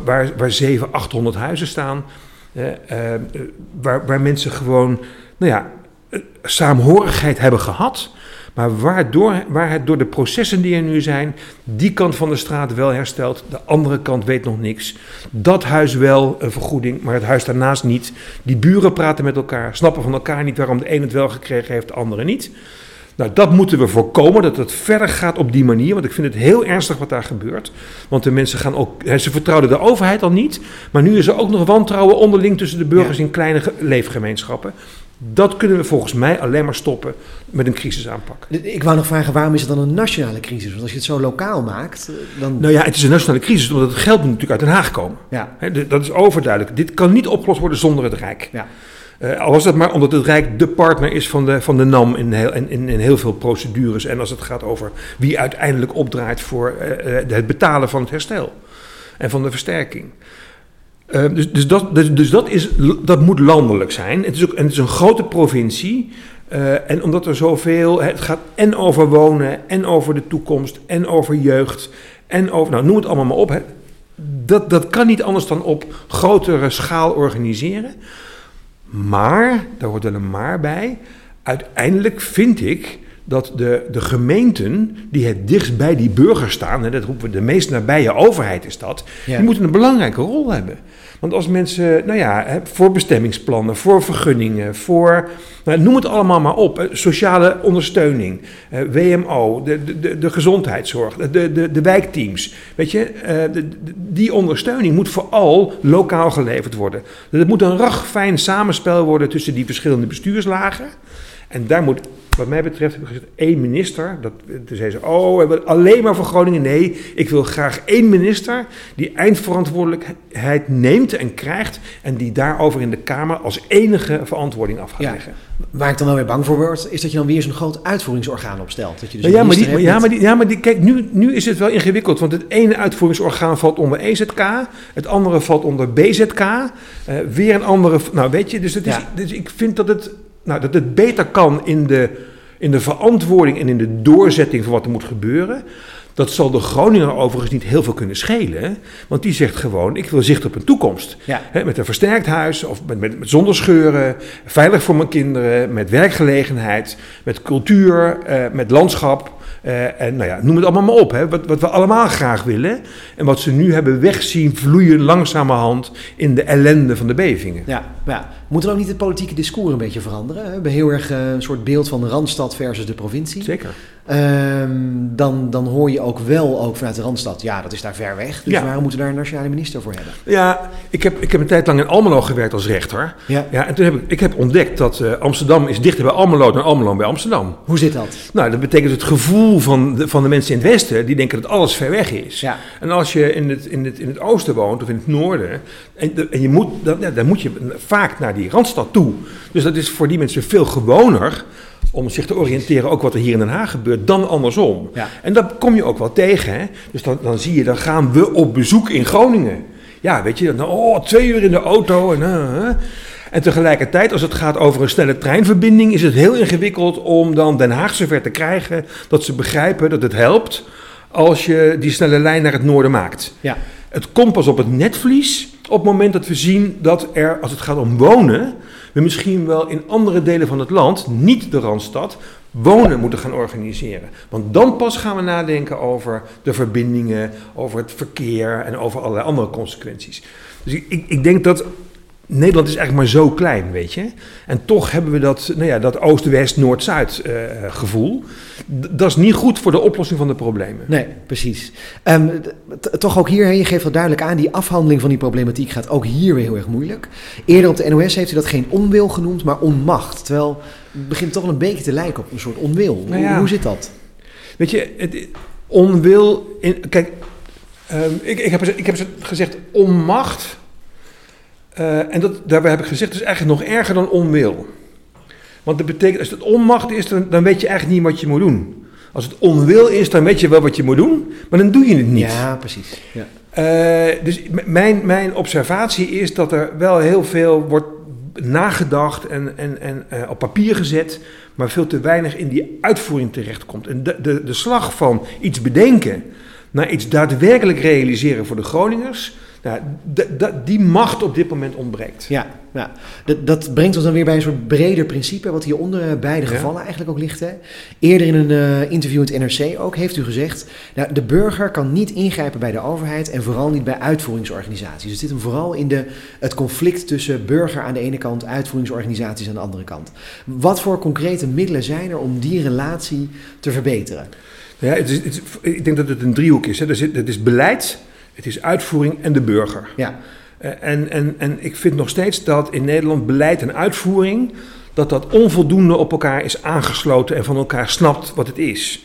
waar, waar 700, 800 huizen staan. Uh, waar, waar mensen gewoon, nou ja, saamhorigheid hebben gehad. Maar waardoor, waar het door de processen die er nu zijn, die kant van de straat wel herstelt, de andere kant weet nog niks. Dat huis wel een vergoeding, maar het huis daarnaast niet. Die buren praten met elkaar, snappen van elkaar niet waarom de een het wel gekregen heeft, de andere niet. Nou, dat moeten we voorkomen, dat het verder gaat op die manier. Want ik vind het heel ernstig wat daar gebeurt. Want de mensen gaan ook. Ze vertrouwden de overheid al niet. Maar nu is er ook nog wantrouwen onderling tussen de burgers
Ja.
in kleine ge- leefgemeenschappen. Dat kunnen we volgens mij alleen maar stoppen met een crisisaanpak.
Ik wou nog vragen, waarom is het dan een nationale crisis? Want als je het zo lokaal maakt, eh, dan...
Nou ja, het is een nationale crisis, omdat het geld moet natuurlijk uit Den Haag komen.
Ja,
dat is overduidelijk. Dit kan niet opgelost worden zonder het Rijk.
ja.
Eh, al was het maar omdat het Rijk de partner is van de, van de NAM in heel, in, in, in heel veel procedures. En als het gaat over wie uiteindelijk opdraait voor eh, het betalen van het herstel en van de versterking. Eh, dus dus, dat, dus, dus dat, is, dat moet landelijk zijn. Het is, ook, en het is een grote provincie. Eh, en omdat er zoveel. Het gaat en over wonen, en over de toekomst, en over jeugd. En over. Nou, noem het allemaal maar op. Hè. Dat, dat kan niet anders dan op grotere schaal organiseren. Maar, daar hoort wel een maar bij. Uiteindelijk vind ik dat de, de gemeenten die het dichtst bij die burger staan, en dat roepen we de meest nabije overheid is dat,
Ja.
die moeten een belangrijke rol hebben. Want als mensen, nou ja, voor bestemmingsplannen, voor vergunningen, voor, nou, noem het allemaal maar op, sociale ondersteuning, WMO, de, de- de, gezondheidszorg, de, de, de wijkteams, weet je, eh, die ondersteuning moet vooral lokaal geleverd worden. Het moet een ragfijn samenspel worden tussen die verschillende bestuurslagen. En daar moet, wat mij betreft, heb ik gezegd, één minister. Dat, toen zei ze, oh, alleen maar voor Groningen. Nee, ik wil graag één minister die eindverantwoordelijkheid neemt en krijgt. En die daarover in de Kamer als enige verantwoording af gaat
Ja.
leggen.
Waar ik dan wel weer bang voor word, is dat je dan weer zo'n groot uitvoeringsorgaan opstelt. Dat je dus
ja, maar die, ja, maar die, ja, maar die, kijk, nu, nu is het wel ingewikkeld. Want het ene uitvoeringsorgaan valt onder EZK. Het andere valt onder BZK. eh, weer een andere. Nou, weet je, dus, het is,
Ja.
dus ik vind dat het, nou, dat het beter kan in de, in de verantwoording en in de doorzetting van wat er moet gebeuren. Dat zal de Groninger overigens niet heel veel kunnen schelen. Want die zegt gewoon, ik wil zicht op een toekomst.
Ja.
Met een versterkt huis, of met, met, met zonder scheuren, veilig voor mijn kinderen, met werkgelegenheid, met cultuur, eh, met landschap. Eh, en nou ja, noem het allemaal maar op. Hè, wat, wat we allemaal graag willen. En wat ze nu hebben wegzien vloeien langzamerhand in de ellende van de bevingen.
Ja, ja. Moet er ook niet het politieke discours een beetje veranderen? We hebben heel erg eh, een soort beeld van de Randstad versus de provincie.
Zeker.
Ehm, dan, dan hoor je ook wel ook vanuit de Randstad, ja, dat is daar ver weg. Dus
Ja.
waarom moeten we daar een nationale minister voor hebben?
Ja, ik heb, ik heb een tijd lang in Almelo gewerkt als rechter.
Ja.
Ja, en toen heb ik, ik heb ontdekt dat eh, Amsterdam is dichter bij Almelo dan Almelo bij Amsterdam.
Hoe zit dat?
Nou, dat betekent het gevoel van de, van de mensen in het westen, die denken dat alles ver weg is.
Ja.
En als je in het, in, het, in het oosten woont of in het noorden, en, je moet, dan, ja, dan moet je vaak naar die randstad toe. Dus dat is voor die mensen veel gewoner om zich te oriënteren, ook wat er hier in Den Haag gebeurt, dan andersom.
Ja.
En dat kom je ook wel tegen. Hè? Dus dan, dan zie je, dan gaan we op bezoek in Groningen. Ja, weet je, dan, oh, twee uur in de auto. En, eh. en tegelijkertijd, als het gaat over een snelle treinverbinding, is het heel ingewikkeld om dan Den Haag zover te krijgen dat ze begrijpen dat het helpt als je die snelle lijn naar het noorden maakt.
Ja.
Het komt pas op het netvlies op het moment dat we zien dat er, als het gaat om wonen, misschien wel in andere delen van het land, niet de Randstad, wonen moeten gaan organiseren. Want dan pas gaan we nadenken over de verbindingen, over het verkeer en over allerlei andere consequenties. Dus ik, ik denk dat Nederland is eigenlijk maar zo klein, weet je. En toch hebben we dat, nou ja, dat oost-west, noord-zuid eh, gevoel. D- dat is niet goed voor de oplossing van de problemen.
Nee, precies. Ehm, toch ook hier, hè, je geeft wel duidelijk aan, die afhandeling van die problematiek gaat ook hier weer heel erg moeilijk. Eerder op de NOS heeft u dat geen onwil genoemd, maar onmacht. Terwijl het begint toch wel een beetje te lijken op een soort onwil.
Nou
Hoe,
ja.
hoe zit dat?
Weet je, het, onwil. In, kijk, ehm, ik, ik, heb, ik heb gezegd onmacht. Eh, en dat, daarbij heb ik gezegd, dat is eigenlijk nog erger dan onwil. Want dat betekent, als het onmacht is, dan, dan weet je eigenlijk niet wat je moet doen. Als het onwil is, dan weet je wel wat je moet doen, maar dan doe je het niet.
Ja, precies. Ja.
Eh, dus mijn, mijn observatie is dat er wel heel veel wordt nagedacht en, en, en eh, op papier gezet, maar veel te weinig in die uitvoering terechtkomt. En de, de, de slag van iets bedenken naar iets daadwerkelijk realiseren voor de Groningers, nou, die macht op dit moment ontbreekt.
Ja, ja. Dat, dat brengt ons dan weer bij een soort breder principe, wat hieronder eh, beide
Ja.
gevallen eigenlijk ook ligt. Hè. Eerder in een eh, interview in het NRC ook heeft u gezegd, nou, de burger kan niet ingrijpen bij de overheid en vooral niet bij uitvoeringsorganisaties. Het zit hem vooral in de, het conflict tussen burger aan de ene kant, uitvoeringsorganisaties aan de andere kant. Wat voor concrete middelen zijn er om die relatie te verbeteren?
Ja, het is, het is- ik denk dat het een driehoek is. Hè. Er zit, het is beleid, het is uitvoering en de burger.
Ja,
Eh, En, en, en ik vind nog steeds dat in Nederland beleid en uitvoering, dat dat onvoldoende op elkaar is aangesloten en van elkaar snapt wat het is.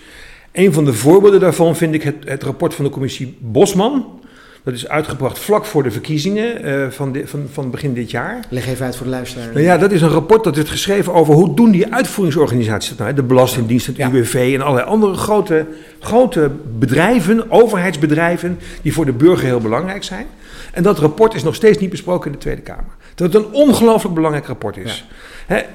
Een van de voorbeelden daarvan vind ik het, het rapport van de commissie Bosman. Dat is uitgebracht vlak voor de verkiezingen eh, van, van, van begin dit jaar.
leg even uit voor de luisteraar.
Nou ja, dat is een rapport dat is geschreven over hoe doen die uitvoeringsorganisaties dat nou. De Belastingdienst, het. UWV en allerlei andere grote, grote bedrijven, overheidsbedrijven, die voor de burger heel belangrijk zijn. En dat rapport is nog steeds niet besproken in de Tweede Kamer. Terwijl het een ongelooflijk belangrijk rapport is.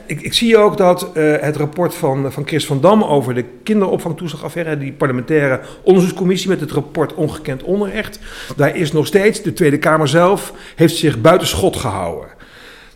Ik, ik zie ook dat eh, het rapport van, van Chris van Dam over de kinderopvangtoeslagaffaire, die parlementaire onderzoekscommissie met het rapport Ongekend Onrecht, daar is nog steeds, de Tweede Kamer zelf, heeft zich buiten schot gehouden.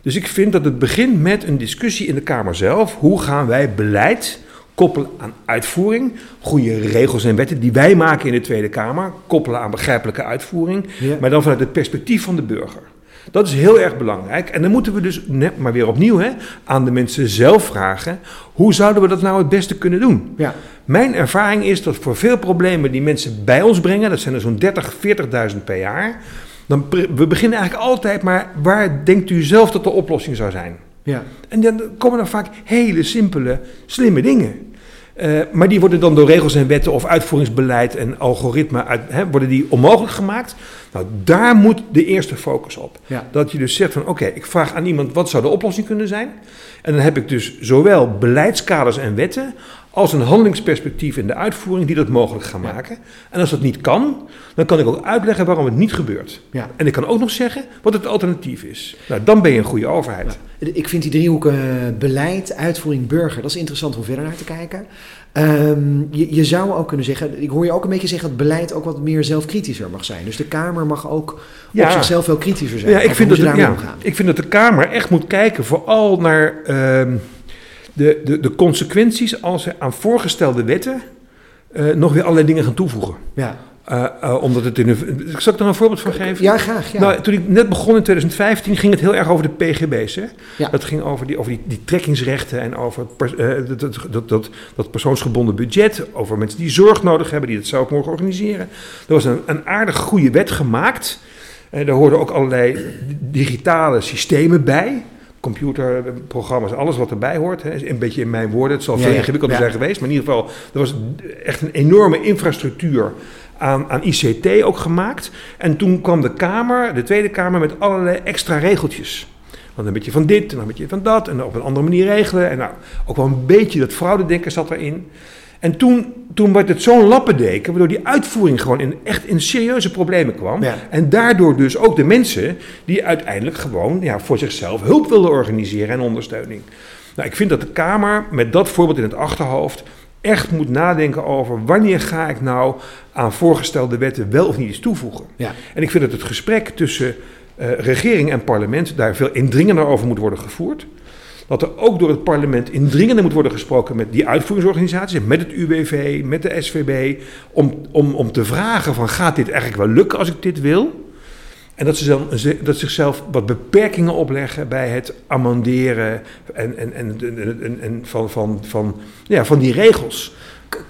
Dus ik vind dat het begint met een discussie in de Kamer zelf. Hoe gaan wij beleid koppelen aan uitvoering? Goede regels en wetten die wij maken in de Tweede Kamer, koppelen aan begrijpelijke uitvoering,
Ja.
maar dan vanuit het perspectief van de burger. Dat is heel erg belangrijk. En dan moeten we dus, net maar weer opnieuw, hè, aan de mensen zelf vragen: hoe zouden we dat nou het beste kunnen doen?
Ja,
Mijn ervaring is dat voor veel problemen die mensen bij ons brengen, dat zijn er zo'n 30, 40.000 per jaar, dan we beginnen eigenlijk altijd maar waar denkt u zelf dat de oplossing zou zijn?
ja.
En dan komen er vaak hele simpele, slimme dingen. Eh, maar die worden dan door regels en wetten of uitvoeringsbeleid en algoritme uit, hè, worden die onmogelijk gemaakt. Nou, daar moet de eerste focus op.
Ja.
Dat je dus zegt van oké, ik vraag aan iemand wat zou de oplossing kunnen zijn. En dan heb ik dus zowel beleidskaders en wetten als een handelingsperspectief in de uitvoering die dat mogelijk gaan maken. En als dat niet kan, dan kan ik ook uitleggen waarom het niet gebeurt.
Ja.
En ik kan ook nog zeggen wat het alternatief is. Nou, dan ben je een goede overheid.
Ik vind die driehoek eh, beleid, uitvoering, burger, dat is interessant om verder naar te kijken. Ehm, je, je zou ook kunnen zeggen, ik hoor je ook een beetje zeggen dat beleid ook wat meer zelfkritischer mag zijn. Dus de Kamer mag ook
Ja.
op zichzelf wel kritischer zijn.
Ja, ik vind, dat de, ja,
omgaan.
ik vind dat de Kamer echt moet kijken vooral naar ehm, de, de, de consequenties als ze aan voorgestelde wetten eh, nog weer allerlei dingen gaan toevoegen.
Ja,
Eh, eh, omdat het in een, zal ik er een voorbeeld van geven?
ja graag. Ja.
Nou, toen ik net begon in 2015 ging het heel erg over de PGB's. Hè?
Ja.
Dat ging over, die, over die, die trekkingsrechten en over pers- dat, dat, dat, dat persoonsgebonden budget. Over mensen die zorg nodig hebben, die het zelf mogen organiseren. Er was een, een aardig goede wet gemaakt. En daar hoorden ook allerlei digitale systemen bij. Computerprogramma's, alles wat erbij hoort. Hè. Een beetje in mijn woorden, het zal veel
ja.
ingewikkelder
Ja.
zijn geweest. Maar in ieder geval, er was echt een enorme infrastructuur aan, aan ICT ook gemaakt. En toen kwam de Kamer, de Tweede Kamer, met allerlei extra regeltjes. Want een beetje van dit en dan een beetje van dat en op een andere manier regelen. En nou, ook wel een beetje dat fraudedenken zat erin. En toen, toen werd het zo'n lappendeken, waardoor die uitvoering gewoon in, echt in serieuze problemen kwam.
Ja.
En daardoor dus ook de mensen die uiteindelijk gewoon ja, voor zichzelf hulp wilden organiseren en ondersteuning. Nou, ik vind dat de Kamer met dat voorbeeld in het achterhoofd echt moet nadenken over wanneer ga ik nou aan voorgestelde wetten wel of niet iets toevoegen.
Ja.
En ik vind dat het gesprek tussen eh, regering en parlement daar veel indringender over moet worden gevoerd. Dat er ook door het parlement indringender moet worden gesproken met die uitvoeringsorganisaties, met het UWV, met de SVB, om, om, om te vragen van gaat dit eigenlijk wel lukken als ik dit wil? En dat ze dan dat zichzelf wat beperkingen opleggen bij het amenderen en, en, en, en, en- en van, van, van, ja, van die regels.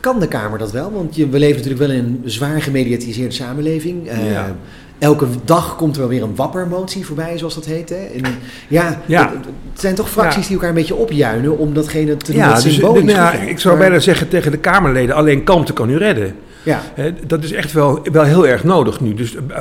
Kan de Kamer dat wel? Want je, we leven natuurlijk wel in een zwaar gemediatiseerde samenleving. Eh,
Ja.
Elke dag komt er wel weer een wappermotie voorbij, zoals dat heet. Hè? En, ja,
Ja.
Het, het zijn toch fracties
Ja.
die elkaar een beetje opjuinen om datgene te doen
Ja, dus,
symbolisch
nou ja, ik zou bijna zeggen tegen de Kamerleden, alleen kalmte kan u redden.
Ja,
dat is echt wel, wel heel erg nodig nu. Dus eh,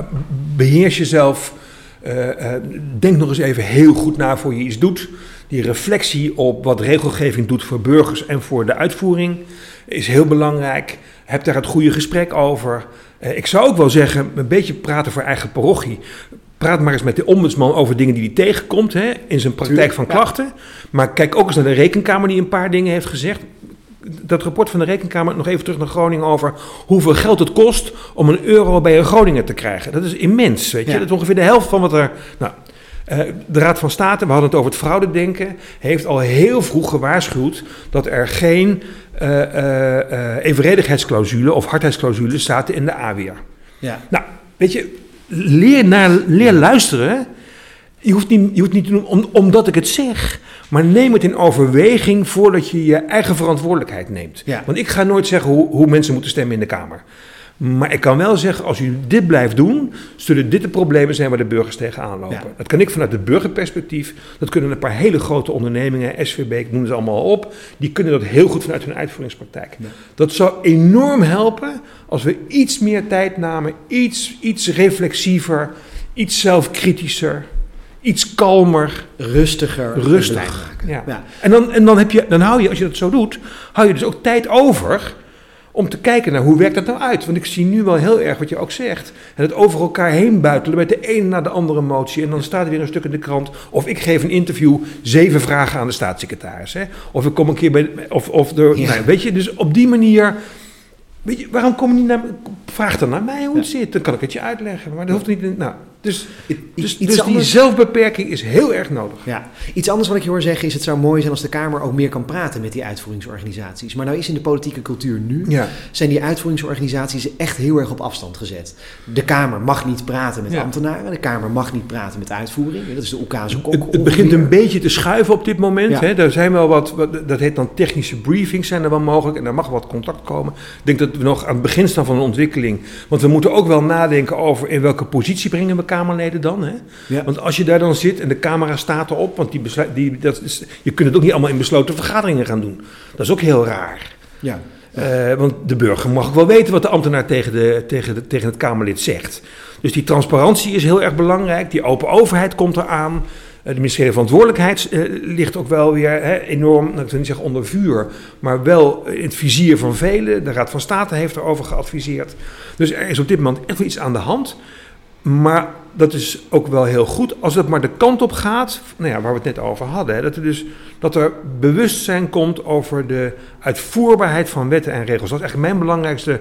beheers jezelf. eh, eh, denk nog eens even heel goed na voor je iets doet. Die reflectie op wat regelgeving doet voor burgers en voor de uitvoering is heel belangrijk. Heb daar het goede gesprek over. Eh, ik zou ook wel zeggen, een beetje praten voor eigen parochie. Praat maar eens met de ombudsman over dingen die hij tegenkomt hè, in zijn praktijk van klachten. Maar kijk ook eens naar de rekenkamer die een paar dingen heeft gezegd dat rapport van de Rekenkamer, nog even terug naar Groningen over hoeveel geld het kost om een euro bij een Groningen te krijgen. Dat is immens, weet je.
Ja.
Dat is ongeveer de helft van wat er... Nou, de Raad van State, we hadden het over het fraudedenken, heeft al heel vroeg gewaarschuwd dat er geen eh, eh, eh, evenredigheidsclausule of hardheidsclausule zaten in de AWR.
ja.
Nou, weet je, leer, naar, leer luisteren. Je hoeft niet, je hoeft niet te doen om, omdat ik het zeg. Maar neem het in overweging voordat je je eigen verantwoordelijkheid neemt.
Ja.
Want ik ga nooit zeggen hoe, hoe mensen moeten stemmen in de Kamer. Maar ik kan wel zeggen, als u dit blijft doen, zullen dit de problemen zijn waar de burgers tegenaan lopen.
Ja.
Dat kan ik vanuit het burgerperspectief. Dat kunnen een paar hele grote ondernemingen, SVB, ik noem ze allemaal op. Die kunnen dat heel goed vanuit hun uitvoeringspraktijk.
Ja.
Dat zou enorm helpen als we iets meer tijd namen, iets, iets reflexiever, iets zelfkritischer, iets kalmer.
Rustiger. en
Rustig,
beleid maken.
ja.
Ja.
En dan, en dan, heb je, dan hou je, als je dat zo doet, hou je dus ook tijd over om te kijken naar hoe werkt dat nou uit. Want ik zie nu wel heel erg wat je ook zegt. En het over elkaar heen buitelen met de een na de andere motie. En dan staat er weer een stuk in de krant. Of ik geef een interview, zeven vragen aan de staatssecretaris. Hè? Of ik kom een keer bij. Of, of de,
Ja.
nou, weet je, dus op die manier. Weet je, waarom kom je niet naar. Vraag dan naar mij hoe het zit. Dan kan ik het je uitleggen. Maar dat hoeft niet. Nou, dus
I-
dus,
iets
dus die
anders-
zelfbeperking is heel erg nodig.
Ja, iets anders wat ik je hoor zeggen is: het zou mooi zijn als de Kamer ook meer kan praten met die uitvoeringsorganisaties. Maar nou is in de politieke cultuur nu,
Ja.
zijn die uitvoeringsorganisaties echt heel erg op afstand gezet. De Kamer mag niet praten met
Ja.
ambtenaren, de Kamer mag niet praten met uitvoering. Dat is de Oekase kok.
Het, het begint een beetje te schuiven op dit moment.
Ja.
Hè. Er zijn wel wat, wat, dat heet dan technische briefings zijn er wel mogelijk. En daar mag wat contact komen. Ik denk dat we nog aan het begin staan van een ontwikkeling. Want we moeten ook wel nadenken over in welke positie brengen we Kamerleden dan. Hè.
Ja.
Want als je daar dan zit en de camera staat erop. Want die die, dat is, je kunt het ook niet allemaal in besloten vergaderingen gaan doen. Dat is ook heel raar.
Ja.
Eh, want de burger mag ook wel weten wat de ambtenaar tegen, de, tegen, de, tegen het Kamerlid zegt. Dus die transparantie is heel erg belangrijk. Die open overheid komt eraan. de ministerie verantwoordelijkheid ligt ook wel weer hè, enorm, ik wil niet zeggen onder vuur, maar wel in het vizier van velen. De Raad van State heeft erover geadviseerd. Dus er is op dit moment echt wel iets aan de hand. Maar dat is ook wel heel goed als het maar de kant op gaat, nou ja, waar we het net over hadden. Hè, dat, er dus, dat er bewustzijn komt over de uitvoerbaarheid van wetten en regels. Dat is eigenlijk mijn belangrijkste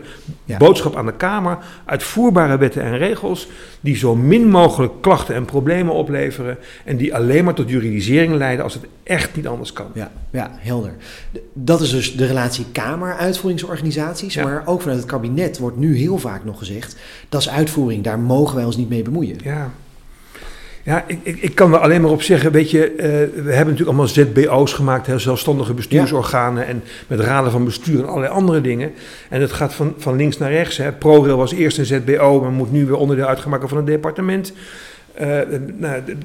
boodschap aan de Kamer. Uitvoerbare wetten en regels die zo min mogelijk klachten en problemen opleveren. En die alleen maar tot juridisering leiden als het echt niet anders kan.
Ja, ja helder. Dat is dus de relatie Kamer-uitvoeringsorganisaties. Maar ook vanuit het kabinet wordt nu heel vaak nog gezegd: dat is uitvoering, daar mogen wij ons niet mee bemoeien.
Ja. Ja, ik, ik, ik kan er alleen maar op zeggen, weet je, uh, we hebben natuurlijk allemaal ZBO's gemaakt, hè, zelfstandige bestuursorganen en met raden van bestuur en allerlei andere dingen. En het gaat van, van links naar rechts. Hè. ProRail was eerst een ZBO, maar moet nu weer onderdeel uitgemaakt van een departement. Uh, nou, de,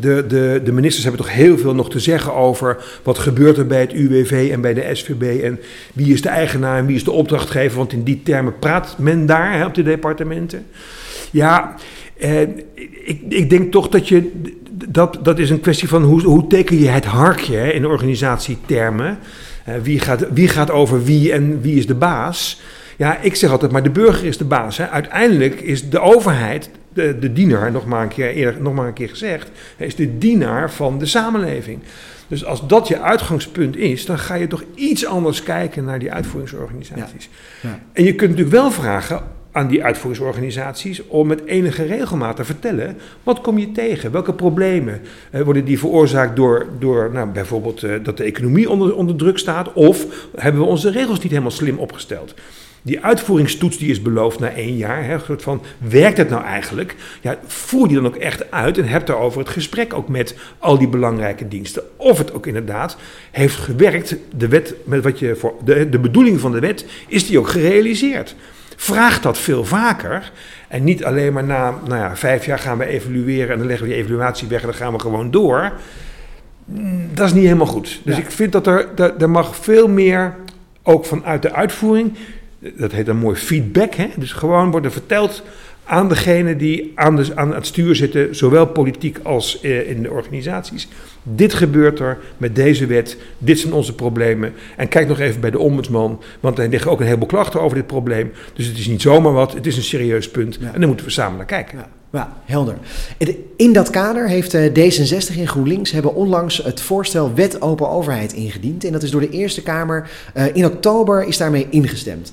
de, de, de, ministers hebben toch heel veel nog te zeggen over wat gebeurt er bij het UWV en bij de SVB en wie is de eigenaar en wie is de opdrachtgever, want in die termen praat men daar hè, op de departementen. Ja, uh, ik, ik, denk toch dat je. Dat, dat is een kwestie van hoe, hoe teken je het harkje hè, in organisatietermen. Uh, wie, gaat, wie gaat over wie en wie is de baas? Ja, ik zeg altijd maar de burger is de baas. Hè. Uiteindelijk is de overheid de, de dienaar, nog maar, een keer, eerder, nog maar een keer gezegd, is de dienaar van de samenleving. Dus als dat je uitgangspunt is, dan ga je toch iets anders kijken naar die uitvoeringsorganisaties. Ja. Ja. En je kunt natuurlijk wel vragen aan die uitvoeringsorganisaties om met enige regelmaat te vertellen wat kom je tegen, welke problemen uh, worden die veroorzaakt door, door nou, bijvoorbeeld uh, dat de economie onder, onder druk staat of hebben we onze regels niet helemaal slim opgesteld. Die uitvoeringstoets die is beloofd na één jaar, hè, soort van, werkt het nou eigenlijk? Ja, voer die dan ook echt uit en heb daarover het gesprek ook met al die belangrijke diensten. Of het ook inderdaad heeft gewerkt, de wet, met wat je voor, de, de bedoeling van de wet, is die ook gerealiseerd? Vraagt dat veel vaker. En niet alleen maar na nou ja, vijf jaar gaan we evalueren en dan leggen we die evaluatie weg en dan gaan we gewoon door. Dat is niet helemaal goed. Dus ik vind dat er, er mag veel meer, ook vanuit de uitvoering, dat heet een mooi feedback. Hè? Dus gewoon worden verteld aan degene die aan, de, aan het stuur zitten, zowel politiek als eh, in de organisaties. Dit gebeurt er met deze wet, dit zijn onze problemen. En kijk nog even bij de ombudsman, want er liggen ook een heleboel klachten over dit probleem. Dus het is niet zomaar wat, het is een serieus punt. En daar moeten we samen naar kijken.
Ja. Ja, helder. In dat kader heeft eh, D66 en GroenLinks hebben onlangs het voorstel Wet Open Overheid ingediend. En dat is door de Eerste Kamer uh, in oktober is daarmee ingestemd.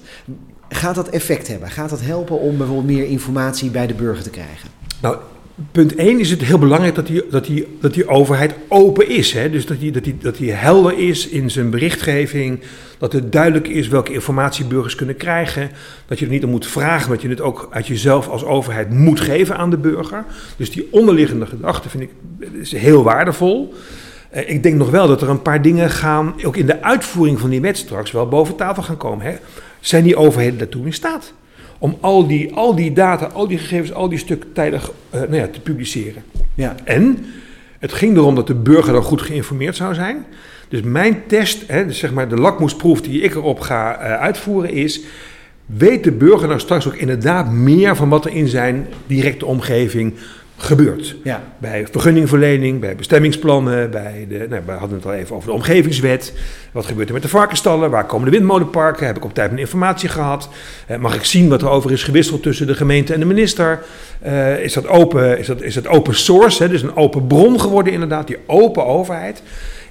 Gaat dat effect hebben? Gaat dat helpen om bijvoorbeeld meer informatie bij de burger te krijgen?
Nou, punt 1 is het heel belangrijk dat die, dat die, dat die overheid open is. Hè? Dus dat die, dat, die, dat die helder is in zijn berichtgeving. Dat het duidelijk is welke informatie burgers kunnen krijgen. Dat je het niet om moet vragen, maar dat je het ook uit jezelf als overheid moet geven aan de burger. Dus die onderliggende gedachte vind ik is heel waardevol. Eh, ik denk nog wel dat er een paar dingen gaan, ook in de uitvoering van die wet straks, wel boven tafel gaan komen. Hè? Zijn die overheden daartoe in staat? Om al die, al die data, al die gegevens, al die stukken tijdig uh, nou ja, te publiceren. Ja. En het ging erom dat de burger dan goed geïnformeerd zou zijn. Dus mijn test, hè, dus zeg maar de lakmoesproef die ik erop ga uh, uitvoeren is... Weet de burger nou straks ook inderdaad meer van wat er in zijn directe omgeving gebeurt. Ja. Bij vergunningverlening, bij bestemmingsplannen, bij de, nou, we hadden het al even over de omgevingswet. Wat gebeurt er met de varkenstallen? Waar komen de windmolenparken? Heb ik op tijd mijn informatie gehad? Eh, mag ik zien wat er over is gewisseld tussen de gemeente en de minister? Uh, is, dat open, is, dat, is dat open source? Hè? Dus een open bron geworden inderdaad, die open overheid.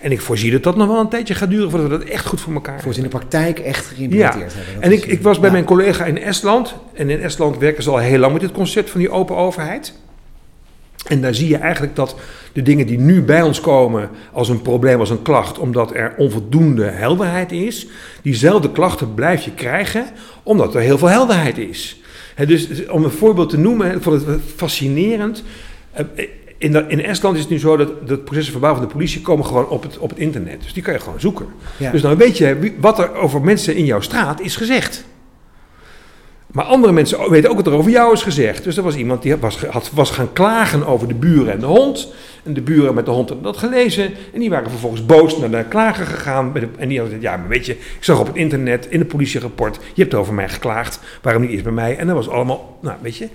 En ik voorzie dat dat nog wel een tijdje gaat duren voordat we dat echt goed voor elkaar
hebben. Voor in de praktijk echt geïmplementeerd
ja. hebben. En ik, ik was bij mijn collega in Estland. En in Estland werken ze al heel lang met dit concept van die open overheid. En daar zie je eigenlijk dat de dingen die nu bij ons komen als een probleem, als een klacht, omdat er onvoldoende helderheid is, diezelfde klachten blijf je krijgen omdat er heel veel helderheid is. dus om een voorbeeld te noemen, ik vond het fascinerend. Eh, in, in, Estland is het nu zo dat de processen verbaal van de politie komen gewoon op het, op het internet. Dus die kan je gewoon zoeken. Dus dan weet je wat er over mensen in jouw straat is gezegd. Maar andere mensen weten ook wat er over jou is gezegd. Dus er was iemand die was, had, was gaan klagen over de buren en de hond. En de buren met de hond hadden dat gelezen. En die waren vervolgens boos naar de klager gegaan. En die hadden gezegd, ja, maar weet je, ik zag op het internet, in het politierapport, je hebt over mij geklaagd. Waarom niet eens bij mij? En dat was allemaal, nou, weet je.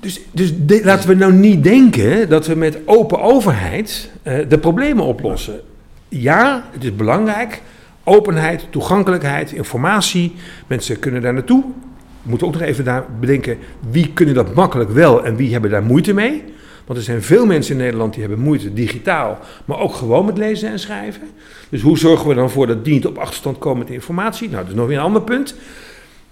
Dus, dus laten we nou niet denken dat we met open overheid eh, de problemen oplossen. Ja, het is belangrijk. Openheid, toegankelijkheid, informatie. Mensen kunnen daar naartoe. We moeten ook nog even daar bedenken wie kunnen dat makkelijk wel en wie hebben daar moeite mee. Want er zijn veel mensen in Nederland die hebben moeite digitaal, maar ook gewoon met lezen en schrijven. Dus hoe zorgen we dan voor dat die niet op achterstand komen met informatie? Nou, dat is nog weer een ander punt.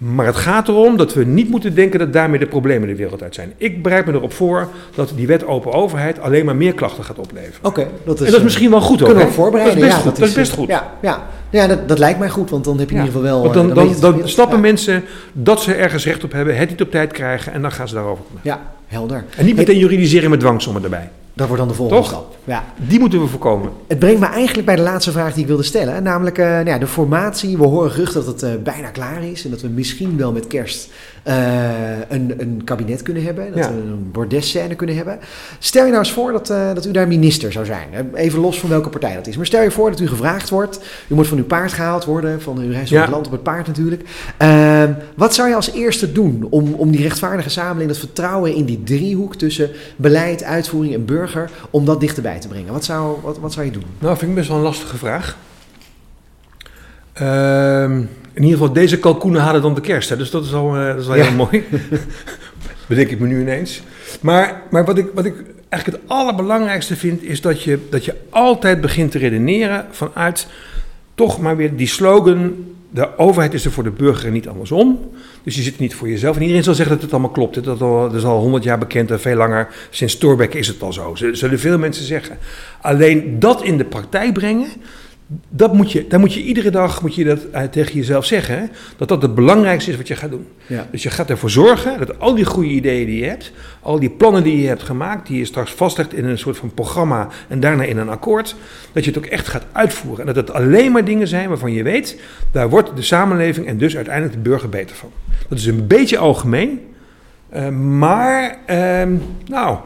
Maar het gaat erom dat we niet moeten denken dat daarmee de problemen de wereld uit zijn. Ik bereid me erop voor dat die wet open overheid alleen maar meer klachten gaat opleveren.
Oké, dat is,
en dat is
eh,
misschien wel goed ook.
kunnen we voorbereiden.
Dat is best
ja,
goed. Dat is
eh,
best goed.
Ja, ja. ja dat, dat lijkt mij goed, want dan heb je in ieder geval wel...
Want
eh,
dan, dan, dan snappen
Ja.
mensen dat ze ergens recht op hebben, het niet op tijd krijgen en dan gaan ze daarover.
Ja, helder.
En niet meteen juridiseren met dwangsommen erbij.
Dat wordt dan de volgende
Toch?
stap. Ja.
Die moeten we voorkomen.
Het brengt me eigenlijk bij de laatste vraag die ik wilde stellen. Namelijk eh, nou ja, de formatie. We horen geruchten dat het eh, bijna klaar is. En dat we misschien wel met kerst een, een kabinet kunnen hebben. Dat
Ja.
we een bordesscène kunnen hebben. Stel je nou eens voor dat, eh, dat u daar minister zou zijn. Eh, Even los van welke partij dat is. Maar stel je voor dat u gevraagd wordt. U moet van uw paard gehaald worden. Van u reist door
Ja.
het land op het paard natuurlijk. Eh, wat zou je als eerste doen om, om die rechtvaardige samenleving, dat vertrouwen in die driehoek tussen beleid, uitvoering en burger, om dat dichterbij te brengen? Wat zou, wat, wat zou je doen?
Nou, vind ik best wel een lastige vraag. Ehm, in ieder geval, deze kalkoenen hadden dan de kerst. Hè? Dus dat is al, eh, dat is
Ja.
heel mooi. Bedenk ik me nu ineens. Maar, maar wat, ik, wat ik eigenlijk het allerbelangrijkste vind, is dat je, dat je altijd begint te redeneren vanuit toch maar weer die slogan. De overheid is er voor de burger en niet andersom. Dus je zit niet voor jezelf. En iedereen zal zeggen dat het allemaal klopt. Dat, is al- dat is al honderd jaar bekend en veel langer. Sinds Thorbecke is het al zo. Zullen veel mensen zeggen. Alleen dat in de praktijk brengen. Dat moet je, daar moet je iedere dag moet je dat, eh, tegen jezelf zeggen. hè. Dat dat het belangrijkste is wat je gaat doen.
Ja.
Dus je gaat ervoor zorgen dat al die goede ideeën die je hebt, al die plannen die je hebt gemaakt, die je straks vastlegt in een soort van programma en daarna in een akkoord, dat je het ook echt gaat uitvoeren. En dat het alleen maar dingen zijn waarvan je weet, daar wordt de samenleving en dus uiteindelijk de burger beter van. Dat is een beetje algemeen, eh, maar ehm, nou,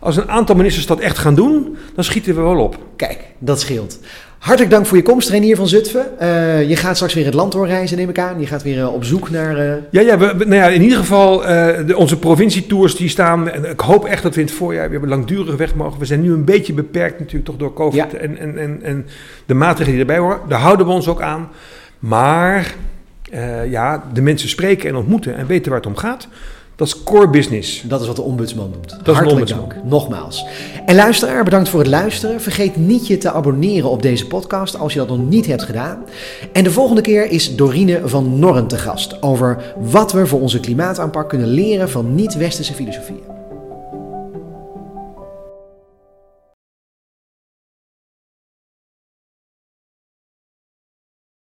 als een aantal ministers dat echt gaan doen, dan schieten we wel op.
Kijk, dat scheelt. Hartelijk dank voor je komst, Renier van Zutphen. Eh, je gaat straks weer het land doorreizen, neem ik aan. Je gaat weer eh, op zoek naar... eh,
Ja, ja, we, nou ja in ieder geval, de, onze provincietours die staan. En ik hoop echt dat we in het voorjaar weer langdurig weg mogen. We zijn nu een beetje beperkt natuurlijk toch door COVID
Ja.
en, en, en, en de maatregelen die erbij horen. Daar houden we ons ook aan. Maar ja, de mensen spreken en ontmoeten en weten waar het om gaat. Dat is core business.
Dat is wat de ombudsman doet.
is een
Hartelijk
ombudsman.
dank, nogmaals. En luisteraar, bedankt voor het luisteren. Vergeet niet je te abonneren op deze podcast als je dat nog niet hebt gedaan. En de volgende keer is Dorine van Norren te gast over wat we voor onze klimaataanpak kunnen leren van niet-westerse filosofieën.